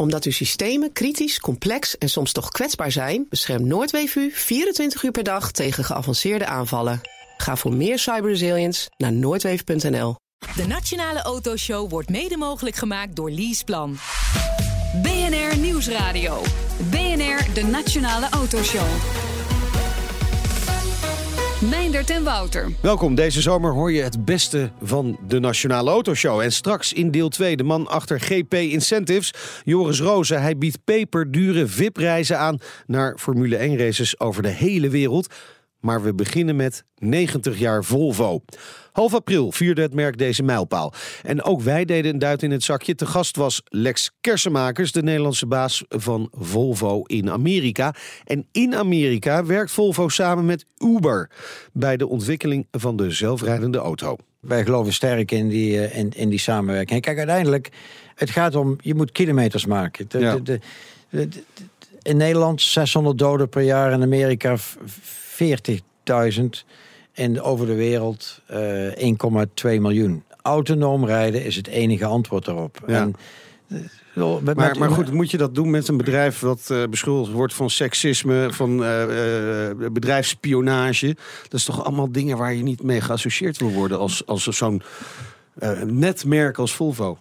Omdat uw systemen kritisch, complex en soms toch kwetsbaar zijn, beschermt Noordweef u 24 uur per dag tegen geavanceerde aanvallen. Ga voor meer cyberresilience naar noordweef.nl. De Nationale Autoshow wordt mede mogelijk gemaakt door Leaseplan. BNR Nieuwsradio. BNR, de Nationale Autoshow. Meindert en Wouter. Welkom, deze zomer hoor je het beste van de Nationale Autoshow. En straks in deel 2 de man achter GP Incentives, Joris Rozen. Hij biedt peperdure VIP-reizen aan naar Formule 1 races over de hele wereld. Maar we beginnen met 90 jaar Volvo. Half april vierde het merk deze mijlpaal. En ook wij deden een duit in het zakje. Te gast was Lex Kersenmakers, de Nederlandse baas van Volvo in Amerika. En in Amerika werkt Volvo samen met Uber bij de ontwikkeling van de zelfrijdende auto. Wij geloven sterk in die, eh, in, in die samenwerking. Kijk, uiteindelijk, het gaat om, je moet kilometers maken. De, Ja. de, in Nederland 600 doden per jaar, in Amerika 40.000. En over de wereld eh 1,2 miljoen. Autonoom rijden is het enige antwoord daarop. Ja. En, eh, Maar, met- maar goed, moet je dat doen met een bedrijf wat eh, beschuldigd wordt van seksisme, van eh, eh, bedrijfsspionage? Dat is toch allemaal dingen waar je niet mee geassocieerd wil worden als, als zo'n eh, netmerk als Volvo.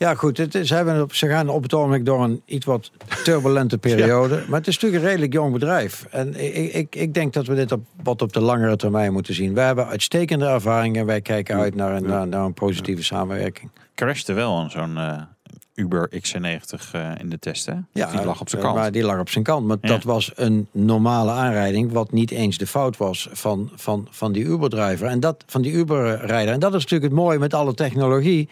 Ja, goed. Het is, ze, hebben op, ze gaan op het ogenblik door een iets wat turbulente periode. Maar het is natuurlijk een redelijk jong bedrijf. En ik, ik, ik denk dat we dit op, wat op de langere termijn moeten zien. Wij hebben uitstekende ervaringen. Wij kijken uit naar een, naar, naar een positieve samenwerking. crashte wel aan zo'n eh, Uber XC90 eh, in de test, hè? die lag op zijn eh, kant. Maar die lag op zijn kant. Maar Ja. dat was een normale aanrijding, wat niet eens de fout was van, van, van die Uber-driver. En dat van die Uber-rijder. En dat is natuurlijk het mooie met alle technologie.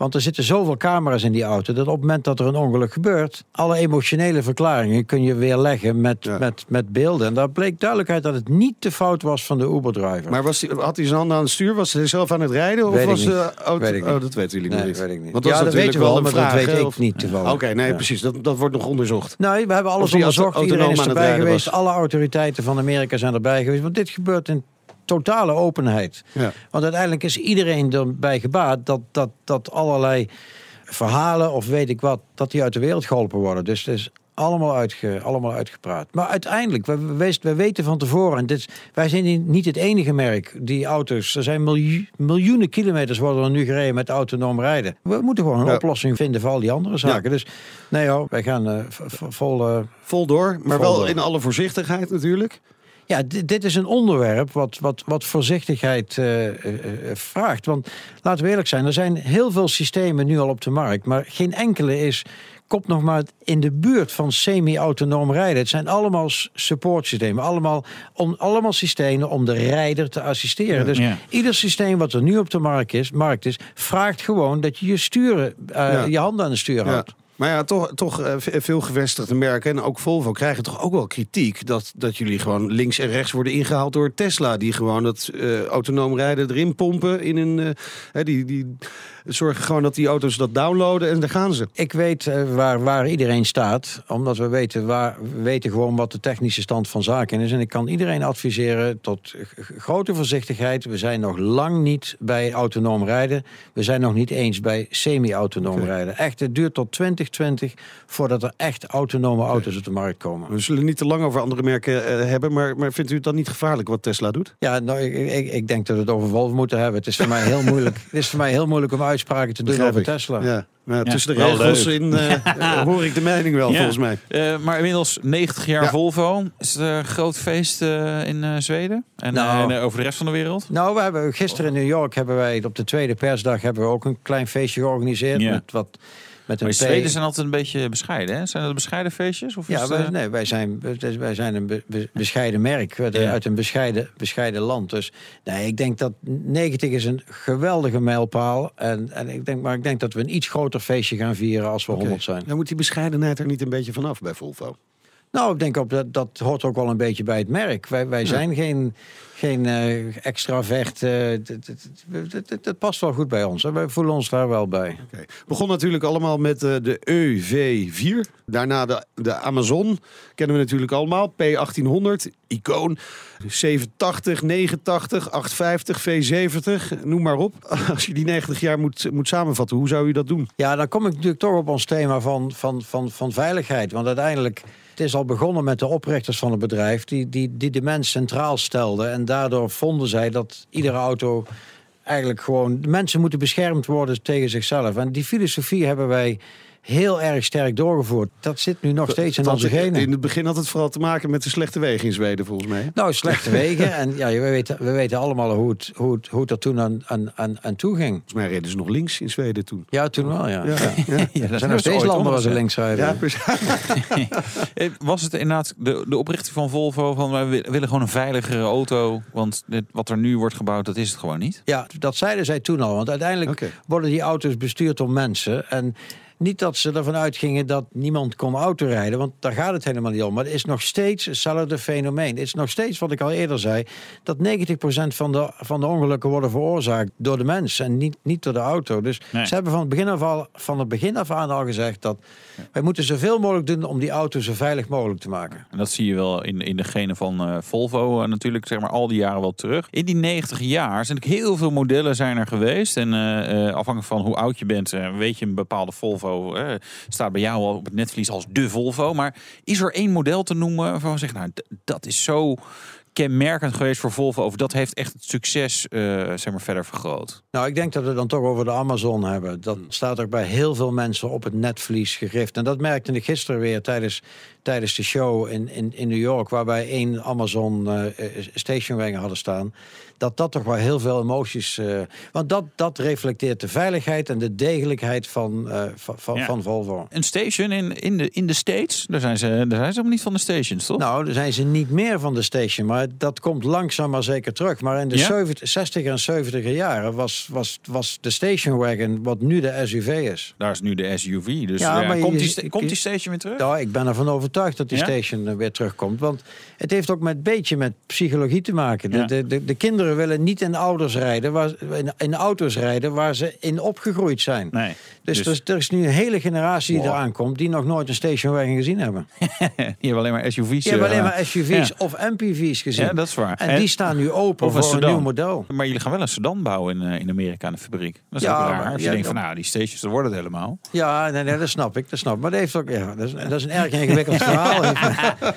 Want er zitten zoveel camera's in die auto. Dat op het moment dat er een ongeluk gebeurt. alle emotionele verklaringen kun je weerleggen met, Ja. met, met beelden. En daar bleek duidelijkheid dat het niet de fout was van de Uber-driver. Maar was die, had hij zijn handen aan het stuur? Was hij zelf aan het rijden? Of Weet ik was niet. de auto... Weet ik niet. Oh, dat weten jullie Nee, niet. weet ik niet. Want Ja, is dat weet je wel, maar dat weet ik of- niet toevallig. Oké, nee, Ja. precies. Dat, dat wordt nog onderzocht. Nee, we hebben alles onderzocht. Iedereen is erbij geweest. was. Alle autoriteiten van Amerika zijn erbij geweest. Want dit gebeurt in totale openheid. Ja. Want uiteindelijk is iedereen erbij gebaat dat, dat, dat allerlei verhalen of weet ik wat, dat die uit de wereld geholpen worden. Dus het is allemaal, uitge, allemaal uitgepraat. Maar uiteindelijk, we, we, we weten van tevoren, en dit, wij zijn niet het enige merk, die auto's, er zijn miljoen, miljoenen kilometers worden er nu gereden met autonoom rijden. We moeten gewoon een Ja. oplossing vinden voor al die andere zaken. Dus nee hoor, wij gaan eh, vol... eh, Vol door, maar Vol wel door. in alle voorzichtigheid natuurlijk. Ja, dit, dit is een onderwerp wat, wat, wat voorzichtigheid eh, eh, eh, vraagt. Want laten we eerlijk zijn, er zijn heel veel systemen nu al op de markt, maar geen enkele is. Komt nog maar in de buurt van semi-autonoom rijden. Het zijn allemaal supportsystemen. Allemaal, om, allemaal systemen om de rijder te assisteren. Dus Ja. ieder systeem wat er nu op de markt is, markt is vraagt gewoon dat je je, sturen, Ja. je handen aan het stuur Ja. Maar ja, toch, toch eh, ve- veel gevestigde merken en ook Volvo krijgen toch ook wel kritiek dat, dat jullie gewoon links en rechts worden ingehaald door Tesla, die gewoon dat eh, autonoom rijden erin pompen in een, eh, die, die zorgen gewoon dat die auto's dat downloaden en daar gaan ze. Ik weet eh, waar, waar iedereen staat, omdat we weten, waar, we weten gewoon wat de technische stand van zaken is. En ik kan iedereen adviseren tot grote voorzichtigheid. We zijn nog lang niet bij autonoom rijden. We zijn nog niet eens bij semi-autonoom rijden. Echt, het duurt tot 2020 voordat er echt autonome auto's op de markt komen. We zullen niet te lang over andere merken eh, hebben, maar, maar vindt u het dan niet gevaarlijk wat Tesla doet? Ja, nou, ik, ik, ik denk dat we het over Volvo moeten hebben. Het is voor mij heel moeilijk, het is voor mij heel moeilijk om uitspraken te doen over. Tesla. Ja, maar Ja, tussen de regels in eh, eh, hoor ik de mening wel, Ja. volgens mij. Eh, maar inmiddels 90 jaar Ja. Volvo. Is het een groot feest eh, in eh, Zweden? En, Nou. en, over de rest van de wereld? Nou, we hebben gisteren in New York hebben wij op de tweede persdag hebben we ook een klein feestje georganiseerd Ja. met wat met een Maar P- Zweden zijn altijd een beetje bescheiden, hè? Zijn dat bescheiden feestjes? Of Ja, wij, eh, nee, wij zijn, wij zijn een be- be- bescheiden merk Ja. uit een bescheiden, bescheiden land. Dus nee, ik denk dat 90 is een geweldige mijlpaal. En, en ik denk, maar ik denk dat we een iets groter feestje gaan vieren als we 100 zijn. Dan moet die bescheidenheid er niet een beetje vanaf bij Volvo. Nou, ik denk ook dat dat hoort ook wel een beetje bij het merk. Wij, wij zijn geen, geen eh, extravert. eh, het past wel goed bij ons. En wij voelen ons daar wel bij. Oké. Begon natuurlijk allemaal met eh, de EV4. Daarna de, de Amazon. Kennen we natuurlijk allemaal. P1800, icoon. 780, 89, 850, V70. Noem maar op. Als je die 90 jaar moet, moet samenvatten, hoe zou je dat doen? Ja, dan kom ik natuurlijk toch op ons thema van, van, van, van veiligheid. Want uiteindelijk, het is al begonnen met de oprichters van het bedrijf... die, die, die de mens centraal stelden. En daardoor vonden zij dat iedere auto eigenlijk gewoon... De mensen moeten beschermd worden tegen zichzelf. En die filosofie hebben wij heel erg sterk doorgevoerd. Dat zit nu nog steeds in onze genen. In het begin had het vooral te maken met de slechte wegen in Zweden, volgens mij. Nou, slechte wegen. En ja, we weten, we weten allemaal hoe het, hoe het, hoe het er toen aan, aan, aan, aan toe ging. Volgens mij reden ze nog links in Zweden toen. Ja, toen wel, ja. ja. Ja, Er zijn nog steeds landen waar ze links rijden. Ja, precies. Was het inderdaad de, de oprichting van Volvo van wij wi- willen gewoon een veiligere auto, want dit, wat er nu wordt gebouwd, dat is het gewoon niet. Ja, dat zeiden zij toen al. Want uiteindelijk worden die auto's bestuurd door mensen. En niet dat ze ervan uitgingen dat niemand kon autorijden. Want daar gaat het helemaal niet om. Maar het is nog steeds hetzelfde fenomeen. Het is nog steeds wat ik al eerder zei. Dat 90% van de, van de ongelukken worden veroorzaakt door de mens. En niet, niet door de auto. Dus Nee. ze hebben van het, begin af al, van het begin af aan al gezegd dat wij moeten zoveel mogelijk doen om die auto zo veilig mogelijk te maken. En dat zie je wel in, in de genen van eh, Volvo eh, natuurlijk, zeg maar, al die jaren wel terug. In die 90 jaar zijn er heel veel modellen zijn er geweest. En eh, afhankelijk van hoe oud je bent, weet je een bepaalde Volvo. Eh, staat bij jou al op het netvlies als de Volvo. Maar is er één model te noemen waarvan we zeggen, nou, dat is zo kenmerkend geweest voor Volvo. Of dat heeft echt het succes eh, zeg maar, verder vergroot. Nou, ik denk dat we het dan toch over de Amazon hebben. Dat staat ook bij heel veel mensen op het netvlies gegrift. En dat merkte ik gisteren weer tijdens, tijdens de show in, in, in New York... waar wij één Amazon eh, stationwagen hadden staan. Dat dat toch wel heel veel emoties... eh, want dat, dat reflecteert de veiligheid en de degelijkheid van, eh, van, van, Ja. van Volvo. Een station in, in, de, in de States, daar zijn, ze, daar zijn ze helemaal niet van de stations, toch? Nou, dan zijn ze niet meer van de station, maar dat komt langzaam maar zeker terug. Maar in de Ja? 70, 60 en 70 jaren was, was, was de station wagon wat nu de SUV is. Daar is nu de SUV. Dus Ja, maar je- komt, die, komt die station weer terug? Ja, ik ben ervan overtuigd dat die station eh, weer terugkomt. Want het heeft ook met een beetje met psychologie te maken. De, de, de, de kinderen willen niet in ouders rijden, waar, in, in auto's rijden waar ze in opgegroeid zijn. Nee. Dus, Dus- er is- nu een hele generatie die Wow. eraan komt die nog nooit een station wagon gezien hebben. Die hebben alleen maar SUV's. Die hebben eh, alleen maar SUV's ja. of MPV's gezien. Ja, dat is waar. En, En- die staan nu open of voor een nieuw model. Maar jullie gaan wel een sedan bouwen in, eh, in Amerika in de fabriek. Dat is Ja, ook raar. maar- Als je ja, denkt van nou, die stations, dat wordt het helemaal. Ja, nee, nee, dat snap ik. Dat snap ik. Maar dat, heeft ook, ja, dat, is, dat is een erg ingewikkeld verhaal.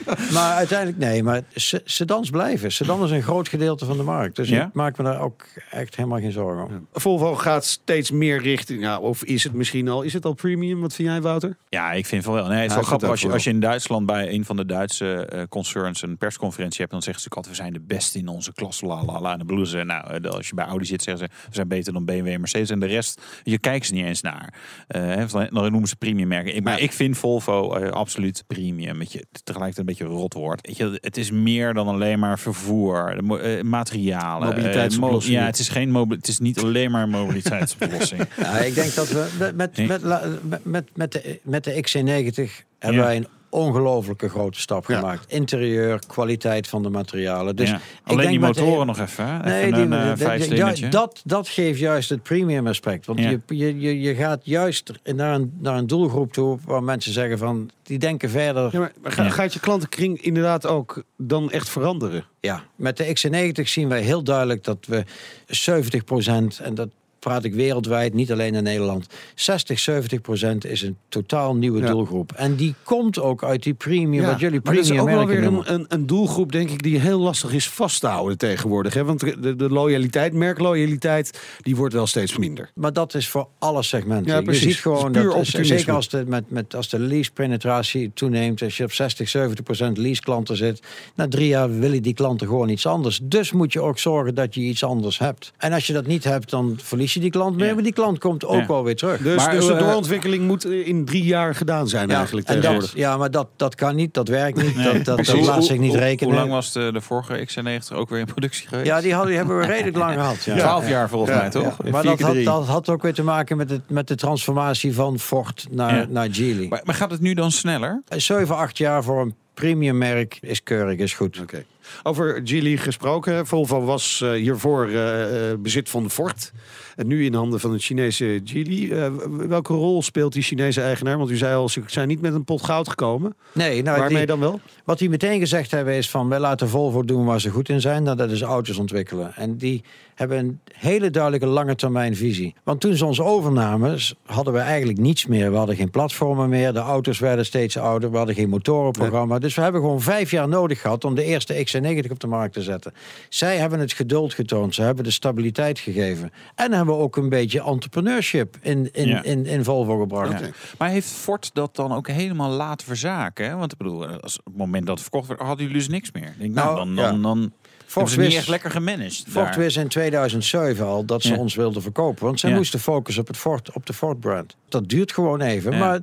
maar uiteindelijk, nee, maar se- sedans blijven. Sedan is een groot gedeelte van de markt. Dus Ja? ik maak me daar ook echt helemaal geen zorgen om. Volvo gaat steeds meer richting, ja, of is het misschien al, is het al premium? Wat vind jij, Wouter? Ja, ik vind van wel. Nee, het is wel grappig. Als je, ook als je in Duitsland bij een van de Duitse eh, concerns een persconferentie hebt, dan zeggen ze altijd: we zijn de beste in onze klas. La la la. En bedoelen ze, nou, eh, als je bij Audi zit, zeggen ze: we zijn beter dan BMW en Mercedes. En de rest, je kijkt ze niet eens naar. Eh, hè, dan dan noemen ze premium merken. Ik, maar Ja. ik vind Volvo eh, absoluut premium. Weet je, tegelijkertijd een beetje een rot. Weet je, het is meer dan alleen maar vervoer, materialen. eh, Mobiliteitsoplossingen. mo- ja, het is geen mobil, het is niet alleen maar een mobiliteitsoplossing. Ja, ik denk dat we met, met, Nee. met, met, de, met de XC90 hebben Ja. wij een ongelofelijke grote stap Ja. gemaakt. Interieur, kwaliteit van de materialen. Dus Ja. ik Alleen denk die met de- motoren nog even. Nee, Even die, een eh, dat- dat, dat geeft juist het premium aspect. Want Ja. je, je, je, je gaat juist naar een, naar een doelgroep toe waar mensen zeggen van die denken verder. Ja, maar ga- Ja. gaat je klantenkring inderdaad ook dan echt veranderen? Ja, met de XC90 zien wij heel duidelijk dat we 70% en dat praat ik wereldwijd, niet alleen in Nederland. 60, 70% is een totaal nieuwe Ja. doelgroep. En die komt ook uit die premium, wat jullie maar dat is premium ook wel merken weer een, een, een doelgroep, denk ik, die heel lastig is vast te houden tegenwoordig. Hè? Want de, de loyaliteit, merkloyaliteit, die wordt wel steeds minder. Maar dat is voor alle segmenten. Ja, je ziet gewoon puur dat, opportunisme. zeker als de, met, met, als de lease-penetratie toeneemt, als je op 60, 70 procent lease-klanten zit, na drie jaar willen die klanten gewoon iets anders. Dus moet je ook zorgen dat je iets anders hebt. En als je dat niet hebt, dan verlies je die klant mee, Ja. maar die klant komt ook Ja. wel weer terug. Dus, Maar, dus de eh, doorontwikkeling moet in drie jaar gedaan zijn eigenlijk dat, tegenwoordig. ja, maar dat, dat kan niet, dat werkt niet, dat, dat, laat zich niet rekenen. Hoe lang was de, de vorige XC90 ook weer in productie geweest? Ja, die, hadden, die hebben we redelijk lang gehad. Ja. 12 Ja. jaar volgens Ja, mij, toch? Maar dat had, dat had ook weer te maken met, het, met de transformatie van Ford naar, Ja. naar Geely. Maar, maar gaat het nu dan sneller? Eh, 7, 8 jaar voor een premium merk, is keurig, is goed. Oké. Over Geely gesproken. Volvo was eh, hiervoor eh, eh, bezit van Ford. En nu in handen van het Chinese Geely. Welke rol speelt die Chinese eigenaar? Want u zei al, ze zijn niet met een pot goud gekomen. Nee, nou, Waarmee die- dan wel? Wat die meteen gezegd hebben is van... wij laten Volvo doen waar ze goed in zijn. Nou, dat is auto's ontwikkelen. En die hebben een hele duidelijke lange termijn visie. Want toen ze ons overnamen, hadden we eigenlijk niets meer. We hadden geen platformen meer. De auto's werden steeds ouder. We hadden geen motorenprogramma. Dus we hebben gewoon vijf jaar nodig gehad... om de eerste XC90 op de markt te zetten. Zij hebben het geduld getoond. Ze hebben de stabiliteit gegeven. En hebben ook een beetje entrepreneurship in, in, Ja. in, in Volvo gebracht. Ja. Maar heeft Ford dat dan ook helemaal laten verzaken? Hè? Want ik bedoel, als op het moment dat het verkocht werd, hadden jullie dus niks meer. Denk, nou, Nou, dan, dan, ja. dan Ze niet echt lekker gemanaged. Ford daar. wist in 2007 al dat ze Ja. ons wilden verkopen. Want zij Ja. moesten focussen op, het Ford, op de Ford-brand. Dat duurt gewoon even. Ja. Maar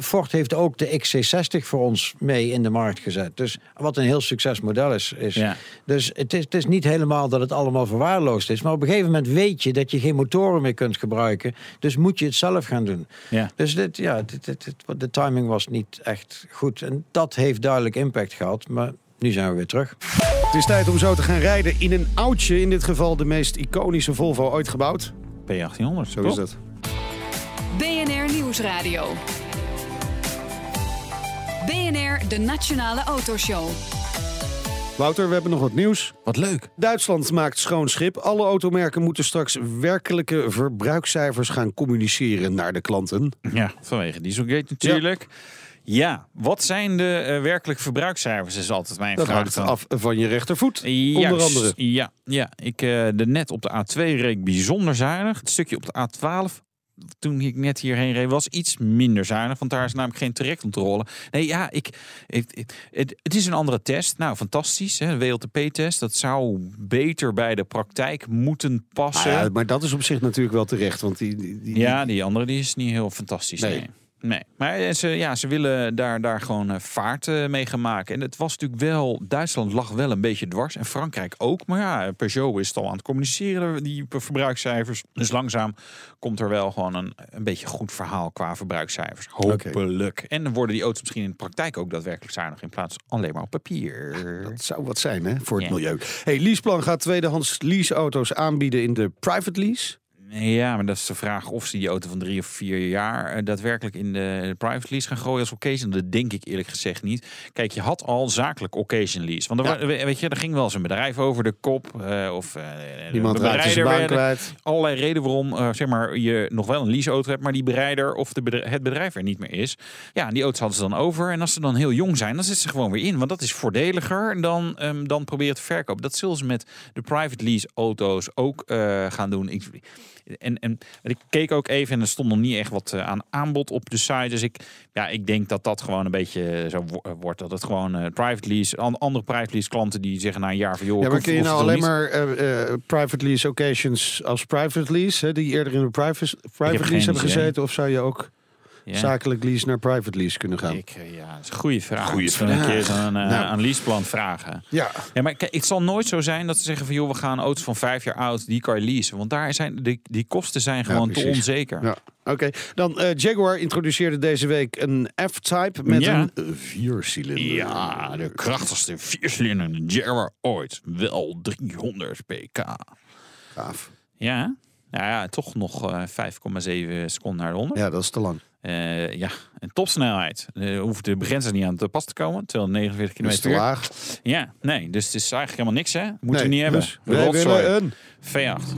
Ford heeft ook de XC60 voor ons mee in de markt gezet. Dus wat een heel succesmodel is. is. Dus het is, het is niet helemaal dat het allemaal verwaarloosd is. Maar op een gegeven moment weet je dat je geen motoren meer kunt gebruiken. Dus moet je het zelf gaan doen. Dus dit, ja, dit- de timing was niet echt goed. En dat heeft duidelijk impact gehad. Maar nu zijn we weer terug. Het is tijd om zo te gaan rijden in een oudje. In dit geval de meest iconische Volvo ooit gebouwd. P1800. Zo is dat. BNR Nieuwsradio. BNR, de Nationale Autoshow. Wouter, we hebben nog wat nieuws. Wat leuk. Duitsland maakt schoon schip. Alle automerken moeten straks werkelijke verbruikscijfers gaan communiceren naar de klanten. Ja, vanwege Dieselgate natuurlijk. Ja, wat zijn de eh, werkelijke verbruikscijfers? Is altijd mijn Dat vraag. hangt dan. af van je rechtervoet. Juist, Onder andere. Ja, ja. ik eh de net op de A2 reed bijzonder zuinig. Het stukje op de A12 toen ik net hierheen reed, was iets minder zuinig. Want daar is namelijk geen trajectcontrole. Nee, ja, ik, ik, het, het is een andere test. Nou, fantastisch. Hè? De WLTP-test. Dat zou beter bij de praktijk moeten passen. Ah ja, maar dat is op zich natuurlijk wel terecht. Want die, die, die- Ja, die andere die is niet heel fantastisch. Nee. Nee. Nee. Maar eh, ze, ja, ze willen daar, daar gewoon eh, vaart eh, mee gaan maken. En het was natuurlijk wel... Duitsland lag wel een beetje dwars. En Frankrijk ook. Maar ja, Peugeot is het al aan het communiceren, die verbruikscijfers. Dus langzaam komt er wel gewoon een, een beetje goed verhaal qua verbruikscijfers. Hopelijk. En dan worden die auto's misschien in de praktijk ook daadwerkelijk zuinig... in plaats alleen maar op papier. Dat zou wat zijn hè, voor het milieu. Hey, Leaseplan gaat tweedehands leaseauto's aanbieden in de private lease. Ja, maar dat is de vraag of ze die auto van drie of vier jaar eh, daadwerkelijk in de, private lease gaan gooien als occasion. Dat denk ik eerlijk gezegd niet. Kijk, je had al zakelijk occasion lease. Want er, Ja. weet je, er ging wel eens een bedrijf over de kop. eh, of eh, Iemand de raakt zijn baan kwijt. Allerlei redenen waarom zeg maar, je nog wel een leaseauto hebt, maar die bereider of de bedrijf, het bedrijf er niet meer is. Ja, die auto's hadden ze dan over. En als ze dan heel jong zijn, dan zitten ze gewoon weer in. Want dat is voordeliger dan, ehm, dan proberen te verkopen. Dat zullen ze met de private lease auto's ook gaan doen. Ik, en, en ik keek ook even en er stond nog niet echt wat eh, aan aanbod op de site. Dus ik, ja, ik denk dat dat gewoon een beetje zo wo- eh, wordt. Dat het gewoon eh, private lease, an- andere private lease klanten die zeggen na een jaar van joh, Ja, maar kun je nou alleen maar eh, eh, private lease occasions als private lease, hè, die eerder in de private, private lease hebben idee. gezeten, of zou je ook. Zakelijk lease naar private lease kunnen gaan? Ik, eh, ja, dat is een goede vraag. Goeie een vraag. keer aan, eh, Nou. aan leaseplan vragen. Ja, Ja, maar kijk, het zal nooit zo zijn dat ze zeggen van joh, we gaan auto's van vijf jaar oud, die kan je leasen. Want daar zijn die, die kosten zijn gewoon te onzeker. ja. oké. Dan eh, Jaguar introduceerde deze week een F-Type met Ja. een viercilinder. Ja, de krachtigste viercilinder Jaguar ooit. Wel 300 pk. Gaaf. Ja, nou ja, toch nog eh, 5,7 seconden naar de 100. Ja, dat is te lang. Eh, ja, en topsnelheid. Uh, hoeft de begrenzer niet aan te pas te komen. 249 Dat is km te per laag. Ja, nee, dus het is eigenlijk helemaal niks hè. Moeten we Nee, niet hebben. dus wij Rotzooi. willen een... V8.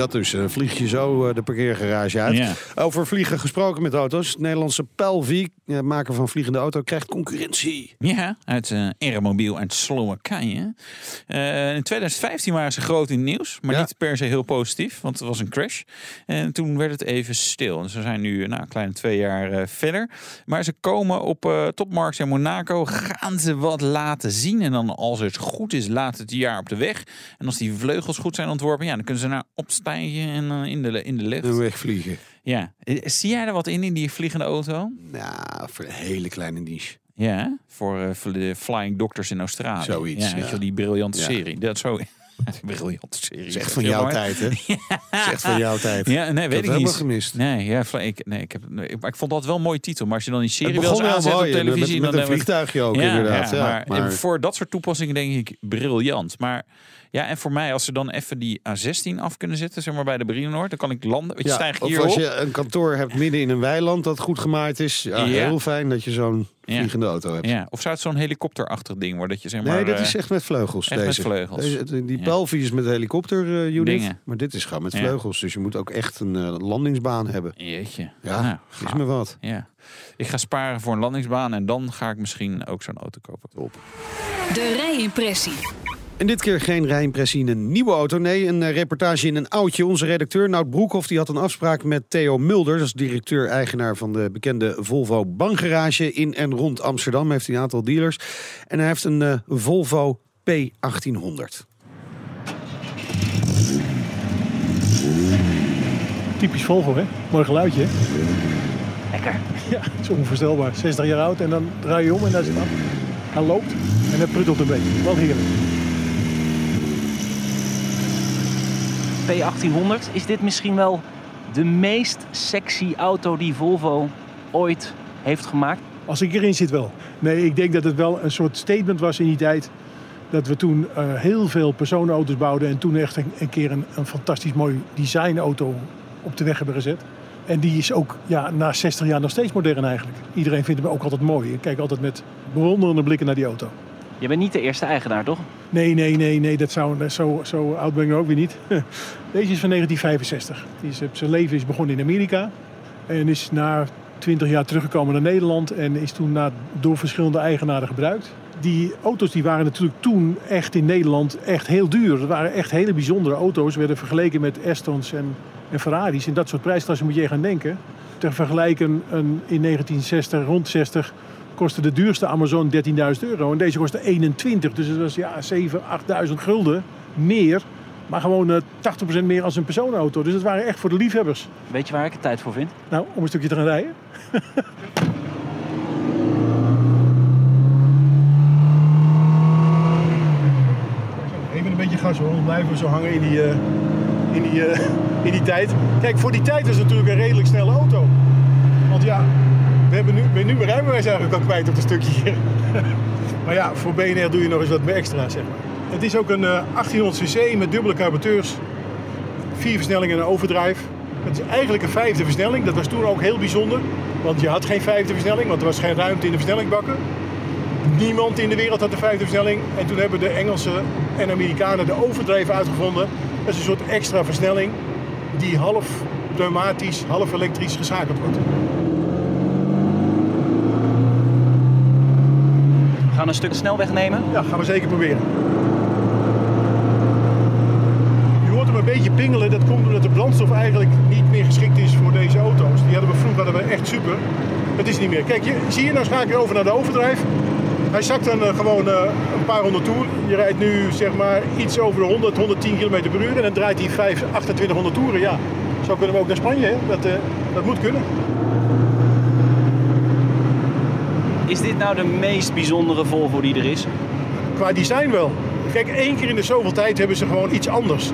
Dat dus, eh, vlieg je zo eh, de parkeergarage uit. Ja. Over vliegen gesproken met auto's. Het Nederlandse Pelvi, eh, maker van vliegende auto, krijgt concurrentie. Ja, uit eh Aeromobiel uit Slowakije. Eh, in 2015 waren ze groot in het nieuws, maar Ja. niet per se heel positief, want het was een crash. En toen werd het even stil. Dus we zijn nu nou, een kleine twee jaar verder. Maar ze komen op eh topmarkt in Monaco, gaan ze wat laten zien. En dan als het goed is, laat het jaar op de weg. En als die vleugels goed zijn ontworpen, ja, dan kunnen ze naar en eh, in, de, in de. En wegvliegen. Ja. Eh, Zie jij er wat in, in die vliegende auto? Nou, voor een hele kleine niche. Ja, voor, eh, voor de Flying Doctors in Australië. Zoiets, Ja, weet je die briljante Ja. serie. Dat zo. Briljante serie. Echt van jouw tijd, hè? Echt van jouw tijd. Ja, nee, weet heb ik niet. gemist. Nee, ja, ik, nee, ik heb, nee, maar ik vond dat wel een mooie titel. Maar als je dan die serie Het wel eens begon heel aanzet op televisie... met, met dan een vliegtuigje ook ja, inderdaad. ja, Ja, maar, voor dat soort toepassingen denk ik briljant. Maar ja, en voor mij, als ze dan even die A16 af kunnen zetten, zeg maar bij de Brienenoord, dan kan ik landen. Weet je, Ja, stijg ik of hier als op. je een kantoor hebt midden in een weiland dat goed gemaaid is. Ja, Ja. Heel fijn dat je zo'n. Vliegende auto hebt. Ja, of zou het zo'n helikopterachtig ding worden? Dat je zeg maar, nee, dat eh, is echt met vleugels. echt met deze. vleugels. Deze, die Ja. Palvi is met helikopter eh, unit. Dingen. Maar dit is gewoon met Ja. vleugels. Dus je moet ook echt een eh, landingsbaan hebben. Jeetje. Ja, Nou, is me wat. Ja. Ik ga sparen voor een landingsbaan en dan ga ik misschien ook zo'n auto kopen. Top. De rijimpressie. En dit keer geen rijimpressie in een nieuwe auto. Nee, een eh, reportage in een oudje. Onze redacteur Nout Broekhoff die had een afspraak met Theo Mulder. Dat is directeur-eigenaar van de bekende Volvo Bankgarage in en rond Amsterdam. Hij heeft een aantal dealers. En hij heeft een eh, Volvo P1800. Typisch Volvo, hè? Mooi geluidje, hè? Lekker. Ja, het is onvoorstelbaar. 60 jaar oud en dan draai je om en daar zit hij. Hij loopt en hij pruttelt een beetje. Wel heerlijk. P1800, is dit misschien wel de meest sexy auto die Volvo ooit heeft gemaakt? Als ik erin zit wel. Nee, ik denk dat het wel een soort statement was in die tijd. Dat we toen eh, heel veel personenauto's bouwden. En toen echt een, een keer een, een fantastisch mooi designauto op de weg hebben gezet. En die is ook ja, na 60 jaar nog steeds modern eigenlijk. Iedereen vindt hem ook altijd mooi. Ik kijk altijd met bewonderende blikken naar die auto. Je bent niet de eerste eigenaar, toch? Nee, nee, nee, nee, dat zou, zo, zo oud ben ik ook weer niet. Deze is van 1965. Die is, zijn leven is begonnen in Amerika. En is na 20 jaar teruggekomen naar Nederland. En is toen na, door verschillende eigenaren gebruikt. Die auto's die waren natuurlijk toen echt in Nederland echt heel duur. Dat waren echt hele bijzondere auto's. Werden vergeleken met Astons en, Ferraris. In dat soort prijsklassen moet je gaan denken. Ter vergelijking een, in 1960, rond 60, kostte de duurste Amazon 13.000 euro. En deze kostte 21. Dus dat was ja, 7.000, 8.000 gulden meer. Maar gewoon eh 80% meer als een personenauto. Dus dat waren echt voor de liefhebbers. Weet je waar ik het tijd voor vind? Nou, om een stukje te gaan rijden. Even een beetje gas hoor, dan blijven we zo hangen in die, eh, in, die, eh, in die tijd. Kijk, voor die tijd was het natuurlijk een redelijk snelle auto. Want ja, we hebben nu, ben nu mijn rijbewijs eigenlijk al kwijt op een stukje maar ja, voor BNR doe je nog eens wat meer extra, zeg maar. Het is ook een eh, 1800 cc met dubbele carburateurs. Vier versnellingen en een overdrive. Het is eigenlijk een vijfde versnelling. Dat was toen ook heel bijzonder. Want je had geen vijfde versnelling, want er was geen ruimte in de versnellingsbakken. Niemand in de wereld had de vijfde versnelling. En toen hebben de Engelsen en Amerikanen de overdrive uitgevonden. Dat is een soort extra versnelling die half pneumatisch, half elektrisch geschakeld wordt. Gaan een stuk snelweg nemen. Ja, gaan we zeker proberen. Je hoort hem een beetje pingelen. Dat komt omdat de brandstof eigenlijk niet meer geschikt is voor deze auto's. Die hadden we vroeger hadden we echt super. Het is niet meer. Kijk, je, zie je, nou schakel je over naar de overdrijf. Hij zakt dan eh, gewoon eh, een paar honderd toer. Je rijdt nu zeg maar iets over de 100, 110 km per uur. En dan draait hij 5, 2800 toeren. Ja, zo kunnen we ook naar Spanje. Dat, eh, dat moet kunnen. Is dit nou de meest bijzondere Volvo die er is? Qua design wel. Kijk, één keer in de zoveel tijd hebben ze gewoon iets anders.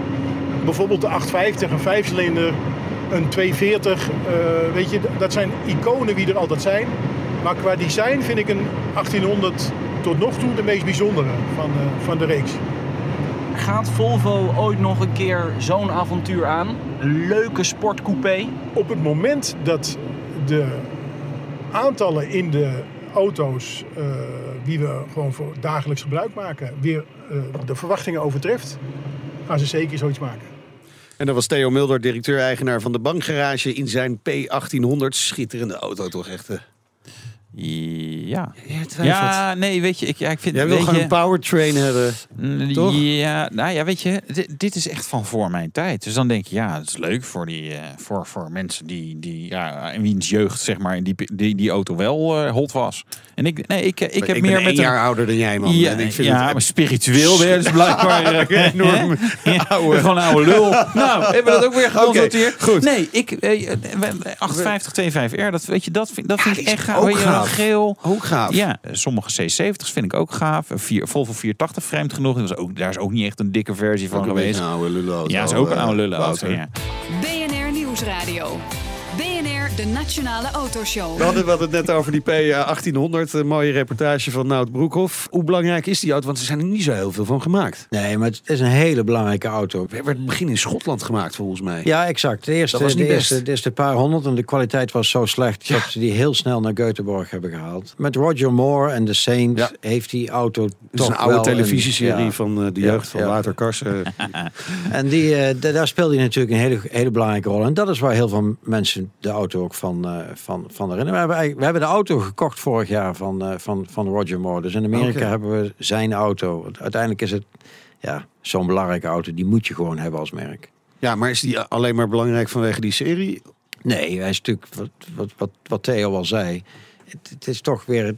Bijvoorbeeld de 850, een vijfcilinder, een 240. eh, weet je, dat zijn iconen wie er altijd zijn. Maar qua design vind ik een 1800 tot nog toe de meest bijzondere van, eh, van de reeks. Gaat Volvo ooit nog een keer zo'n avontuur aan? Een leuke sportcoupé? Op het moment dat de aantallen in de auto's eh, die we gewoon voor dagelijks gebruik maken, weer eh, de verwachtingen overtreft, gaan ze zeker zoiets maken. En dat was Theo Mulder, directeur-eigenaar van de bankgarage in zijn P1800. Schitterende auto toch echt. Eh. Ja. Ja, nee, weet je, ik, ja, ik vind... Jij wil gewoon je, een powertrain hebben. Mm, Toch? Ja, nou ja, weet je, dit, dit is echt van voor mijn tijd. Dus dan denk je, ja, het is leuk voor, die, eh, voor, voor mensen die, die, ja, in wiens jeugd, zeg maar, die, die, die auto wel eh, hot was. En ik, nee, ik, ik heb ik meer met een- jaar ouder dan jij, man. Ja, en ik vind ja het maar spiritueel je dus blijkbaar eh, enorm hè? oude. Gewoon oude lul. Nou, hebben we dat ook weer geconstateerd? Oké, goed. Nee, ik, eh, 5825R, dat weet je, dat vind, dat vind ik echt ook gaaf. Gaaf. geel. Ook gaaf. Ja, sommige C70's vind ik ook gaaf. Een vier, Volvo 480 vreemd genoeg. Dat is ook, daar is ook niet echt een dikke versie van Ook geweest. een oude lullenauto, Ja, is ook een eh, oude lullenauto. Ja. BNR Nieuwsradio. De Nationale Autoshow. We hadden, we hadden het net over die P1800. Een mooie reportage van Nout Broekhoff. Hoe belangrijk is die auto? Want er zijn er niet zo heel veel van gemaakt. Nee, maar het is een hele belangrijke auto. Het werd begin in Schotland gemaakt, volgens mij. Ja, exact. De eerste, Dat was niet de best. eerste, de eerste paar honderd en de kwaliteit was zo slecht dat ze die heel snel naar Göteborg hebben gehaald. Met Roger Moore en de Saints Ja. heeft die auto Het is een oude wel televisieserie ja. van eh, de Ja, jeugd van ja. Wouter Karsen. En die, eh, da- daar speelde hij natuurlijk een hele, hele belangrijke rol. En dat is waar heel veel mensen de auto ook van, eh, van, van herinneren. We hebben, we hebben de auto gekocht vorig jaar van, eh, van, van Roger Moore. Dus in Amerika hebben we zijn auto. Uiteindelijk is het ja, zo'n belangrijke auto. Die moet je gewoon hebben als merk. Ja, maar is die alleen maar belangrijk vanwege die serie? Nee, hij is natuurlijk, wat, wat, wat, wat Theo al zei, het, het is toch weer,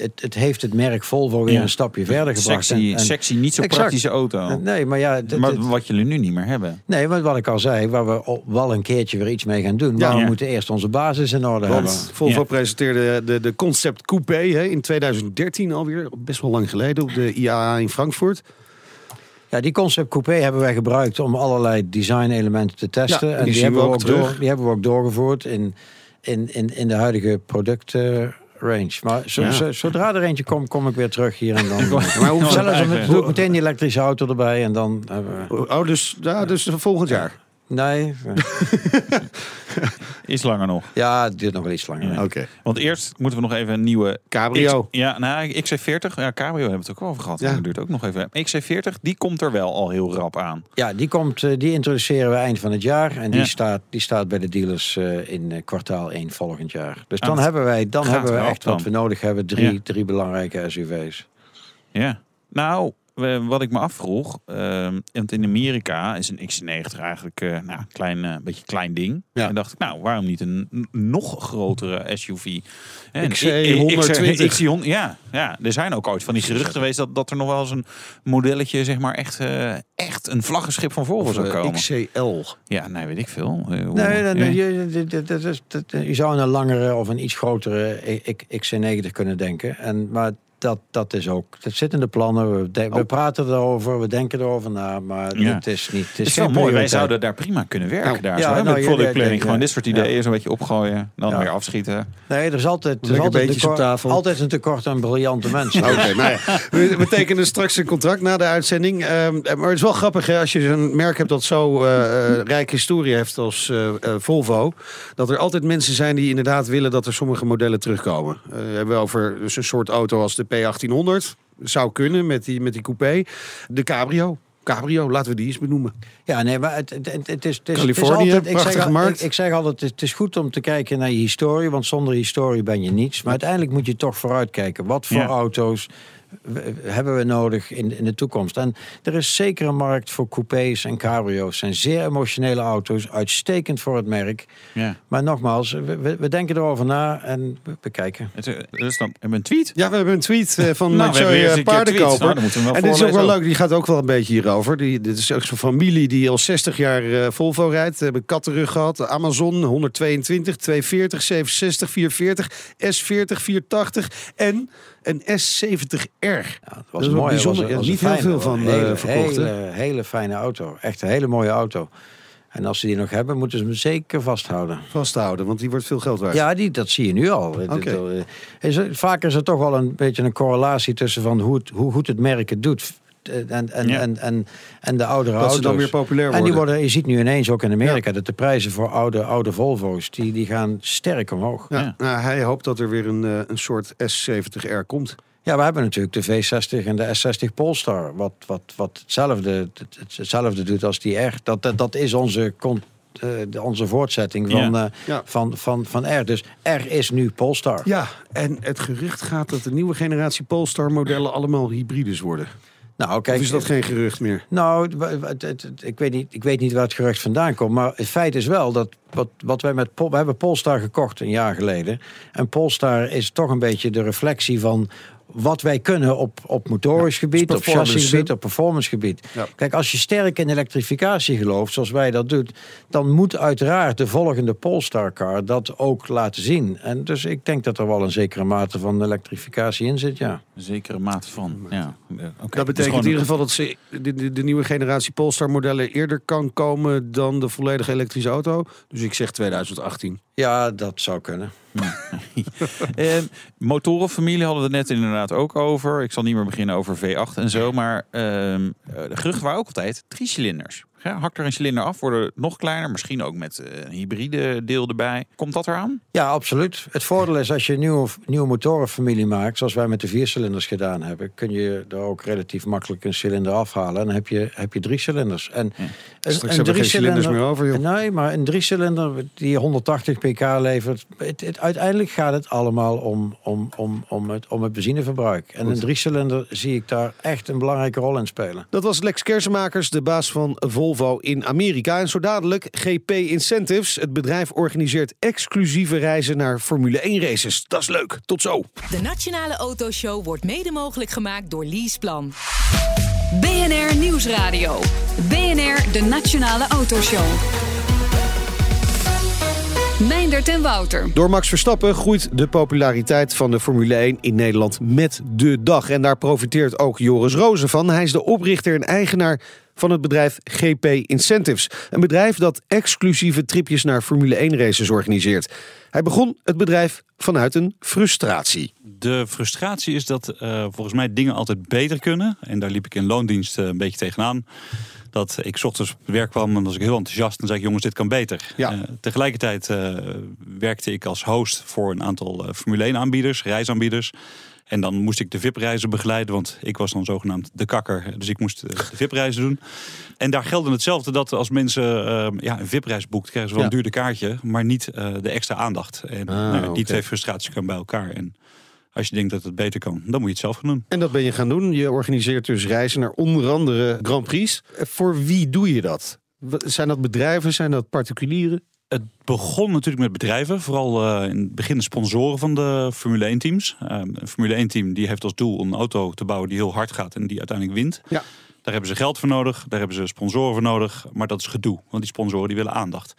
het, het heeft het merk Volvo weer Ja. een stapje verder gebracht. Sexy, En- en- sexy, niet zo Exact. praktische auto. Nee, maar ja, dit- maar wat jullie nu niet meer hebben. nee, maar wat ik al zei, waar we wel een keertje weer iets mee gaan doen. Maar Ja. we Ja. moeten eerst onze basis in orde hebben. Want Volvo Ja. presenteerde de, de Concept Coupé hè, in 2013 alweer. Best wel lang geleden op de IAA in Frankfurt. Ja, die concept coupé hebben wij gebruikt om allerlei design elementen te testen. Ja, die en die, hebben we ook ook door, die hebben we ook doorgevoerd in, in, in, in de huidige productrange. maar zo, Ja. zo- zodra er eentje komt, kom ik weer terug hier en dan. Maar hoe, Zelfs doe ik meteen die elektrische auto erbij en dan hebben we. oh, dus, ja, dus volgend jaar. Nee, Is langer nog. ja, het duurt nog wel iets langer. Ja. Oké. Want eerst moeten we nog even een nieuwe... Cabrio. X- ja, nou, XC40. Ja, Cabrio hebben we het ook al over gehad. Ja. Dat duurt ook nog even. XC40, die komt er wel al heel rap aan. Ja, die, komt, eh, die introduceren we eind van het jaar. En die, Ja. staat, die staat bij de dealers eh, in eh, kwartaal 1 volgend jaar. Dus Ah, dan hebben wij dan hebben we echt wat we nodig hebben. Drie, Ja. drie belangrijke SUV's. Ja. Nou, wat ik me afvroeg, ehm, want in Amerika is een XC90 eigenlijk eh nou, een klein, eh, beetje klein ding. Ja. En dacht ik, nou, waarom niet een nog grotere SUV? En XC120. XC100, ja, ja, er zijn ook ooit van die geruchten geweest dat, dat er nog wel eens een modelletje, zeg maar, echt, eh, echt een vlaggenschip van Volvo zou komen. XCL. Ja, nee, weet ik veel. Nee, nee, nee, ja. je, je- je zou een langere of een iets grotere XC90 kunnen denken. En, maar dat, dat is ook, dat zit in de plannen. We, de- we Oh. praten erover, we denken erover na, maar Ja. het is niet. Het is, Het is geen wel mooi. Wij zouden daar prima kunnen werken. Nou, daar ja, zo, nou, met product planning. Gewoon dit soort ideeën. Zo'n beetje opgooien. Dan Ja. weer afschieten. Nee, er is altijd, er is altijd, een op tekort, tafel. altijd een tekort aan briljante mensen. Oké, nou we, we tekenen straks een contract na de uitzending. Ehm, maar het is wel grappig hè, als je een merk hebt dat zo eh, eh, rijke historie heeft als eh, Volvo. Dat er altijd mensen zijn die inderdaad willen dat er sommige modellen terugkomen. Eh, we hebben over dus een soort auto als de P1800. Zou kunnen met die, met die coupé. De Cabrio. Cabrio, laten we die eens benoemen. Ja, nee, maar het, het, is, het is, Californië, het is altijd, ik zeg, markt. Ik, ik zeg altijd, het is goed om te kijken naar je historie, want zonder historie ben je niets. Maar uiteindelijk moet je toch vooruitkijken. Wat voor Ja. auto's hebben we nodig in, in de toekomst? En er is zeker een markt voor coupés en cabrio's. Het zijn zeer emotionele auto's, uitstekend voor het merk. Ja. Maar nogmaals, we, we, we denken erover na en we, we kijken. Het, dus dan hebben we een tweet. Ja, we hebben een tweet eh, van Nou, we Mathieu eh. Paardenkoper. Nou, we en dit is ook wel leuk, die gaat ook wel een beetje hierover. Die, dit is ook zo'n familie die al 60 jaar eh, Volvo rijdt. Ze hebben kattenrug gehad. Amazon 122, 240, 67, 440, S40, 480 en een S70R. Ja, Dat was mooi. bijzonder. Was, was niet een heel veel van, een eh, hele, verkocht? Hele, hele fijne auto. Echt een hele mooie auto. En als ze die nog hebben, moeten ze hem zeker vasthouden. Vasthouden, want die wordt veel geld waard. Ja, die, dat zie je nu al. Eh, Is vaak is er toch wel een beetje een correlatie tussen van hoe, het, hoe goed het merk het doet. Eh, En, en, Ja. en, en, en de oudere dat auto's. ze dan weer populair worden. En die worden, je ziet nu ineens ook in Amerika dat de prijzen voor oude, oude Volvo's, die, die gaan sterk omhoog. Ja, Ja. Nou, hij hoopt dat er weer een, eh, een soort S70R komt. Ja, we hebben natuurlijk de V60 en de S60 Polestar. Wat, wat, wat hetzelfde, het- het- hetzelfde doet als die R. Dat, dat, dat is onze, con- eh, de- onze voortzetting van, Ja. eh, Ja. van, van, van R. Dus R is nu Polestar. Ja, en het gerucht gaat dat de nieuwe generatie Polestar-modellen allemaal hybrides worden. Nou, kijk, of is dat geen gerucht meer? Nou, ik weet, niet, ik weet niet waar het gerucht vandaan komt. Maar het feit is wel dat wat, wat wij met Pol- we hebben Polestar gekocht een jaar geleden. En Polestar is toch een beetje de reflectie van wat wij kunnen op, op motorisch gebied, op performance, chassisgebied, op performance gebied. Ja. Kijk, als je sterk in elektrificatie gelooft, zoals wij dat doen, dan moet uiteraard de volgende Polestar car dat ook laten zien. En dus ik denk dat er wel een zekere mate van elektrificatie in zit, ja. Een zekere mate van. Ja. Oké. Dat betekent in ieder geval dat ze de, de, de nieuwe generatie Polestar modellen eerder kan komen dan de volledige elektrische auto. Dus ik zeg 2018. Ja, dat zou kunnen. Eh, motorenfamilie hadden we het net inderdaad ook over. Ik zal niet meer beginnen over V8 en zo. Maar ehm, eh, de geruchten waren ook altijd drie cilinders. Ja, hak er een cilinder af, worden nog kleiner. Misschien ook met eh, een hybride deel erbij. Komt dat eraan? Ja, absoluut. Het voordeel is als je een nieuwe, nieuwe motorenfamilie maakt, zoals wij met de viercilinders gedaan hebben, kun je er ook relatief makkelijk een cilinder afhalen. En dan heb je, heb je drie cilinders. En een, we geen cilinders meer over, joh. Nee, maar een drie cilinder die 180 pk levert, het, het- uiteindelijk gaat het allemaal om, om, om, om, het, om het benzineverbruik. En een drie cilinder zie ik daar echt een belangrijke rol in spelen. Dat was Lex Kersenmakers, de baas van Volvo in Amerika. En zo dadelijk GP Incentives. Het bedrijf organiseert exclusieve reizen naar Formule 1 races. Dat is leuk. Tot zo. De Nationale Autoshow wordt mede mogelijk gemaakt door Leaseplan. BNR Nieuwsradio. BNR, de Nationale Autoshow. Meindert en Wouter. Door Max Verstappen groeit de populariteit van de Formule 1 in Nederland met de dag. En daar profiteert ook Joris Rozen van. Hij is de oprichter en eigenaar van het bedrijf GP Incentives. Een bedrijf dat exclusieve tripjes naar Formule 1 races organiseert. Hij begon het bedrijf vanuit een frustratie. De frustratie is dat eh, volgens mij dingen altijd beter kunnen. En daar liep ik in loondienst eh, een beetje tegenaan. Dat ik 's ochtends op het werk kwam en was ik heel enthousiast. En zei ik, jongens, dit kan beter. Ja. Eh, tegelijkertijd werkte ik als host voor een aantal Formule 1 aanbieders, reisaanbieders. En dan moest ik de VIP-reizen begeleiden, want ik was dan zogenaamd de kakker. Dus ik moest eh, de VIP-reizen doen. En daar geldt hetzelfde dat als mensen eh, ja, een VIP-reis boekt, krijgen ze wel Ja. een duurder kaartje, maar niet eh, de extra aandacht. En Ah, nou die twee frustraties komen bij elkaar. En als je denkt dat het beter kan, dan moet je het zelf gaan doen. En dat ben je gaan doen. Je organiseert dus reizen naar onder andere Grand Prix. Eh, Voor wie doe je dat? Zijn dat bedrijven? Zijn dat particulieren? Het begon natuurlijk met bedrijven, vooral eh, in het begin de sponsoren van de Formule 1 teams. Eh, een Formule 1 team die heeft als doel om een auto te bouwen die heel hard gaat en die uiteindelijk wint. Ja. Daar hebben ze geld voor nodig, daar hebben ze sponsoren voor nodig, maar dat is gedoe, want die sponsoren die willen aandacht.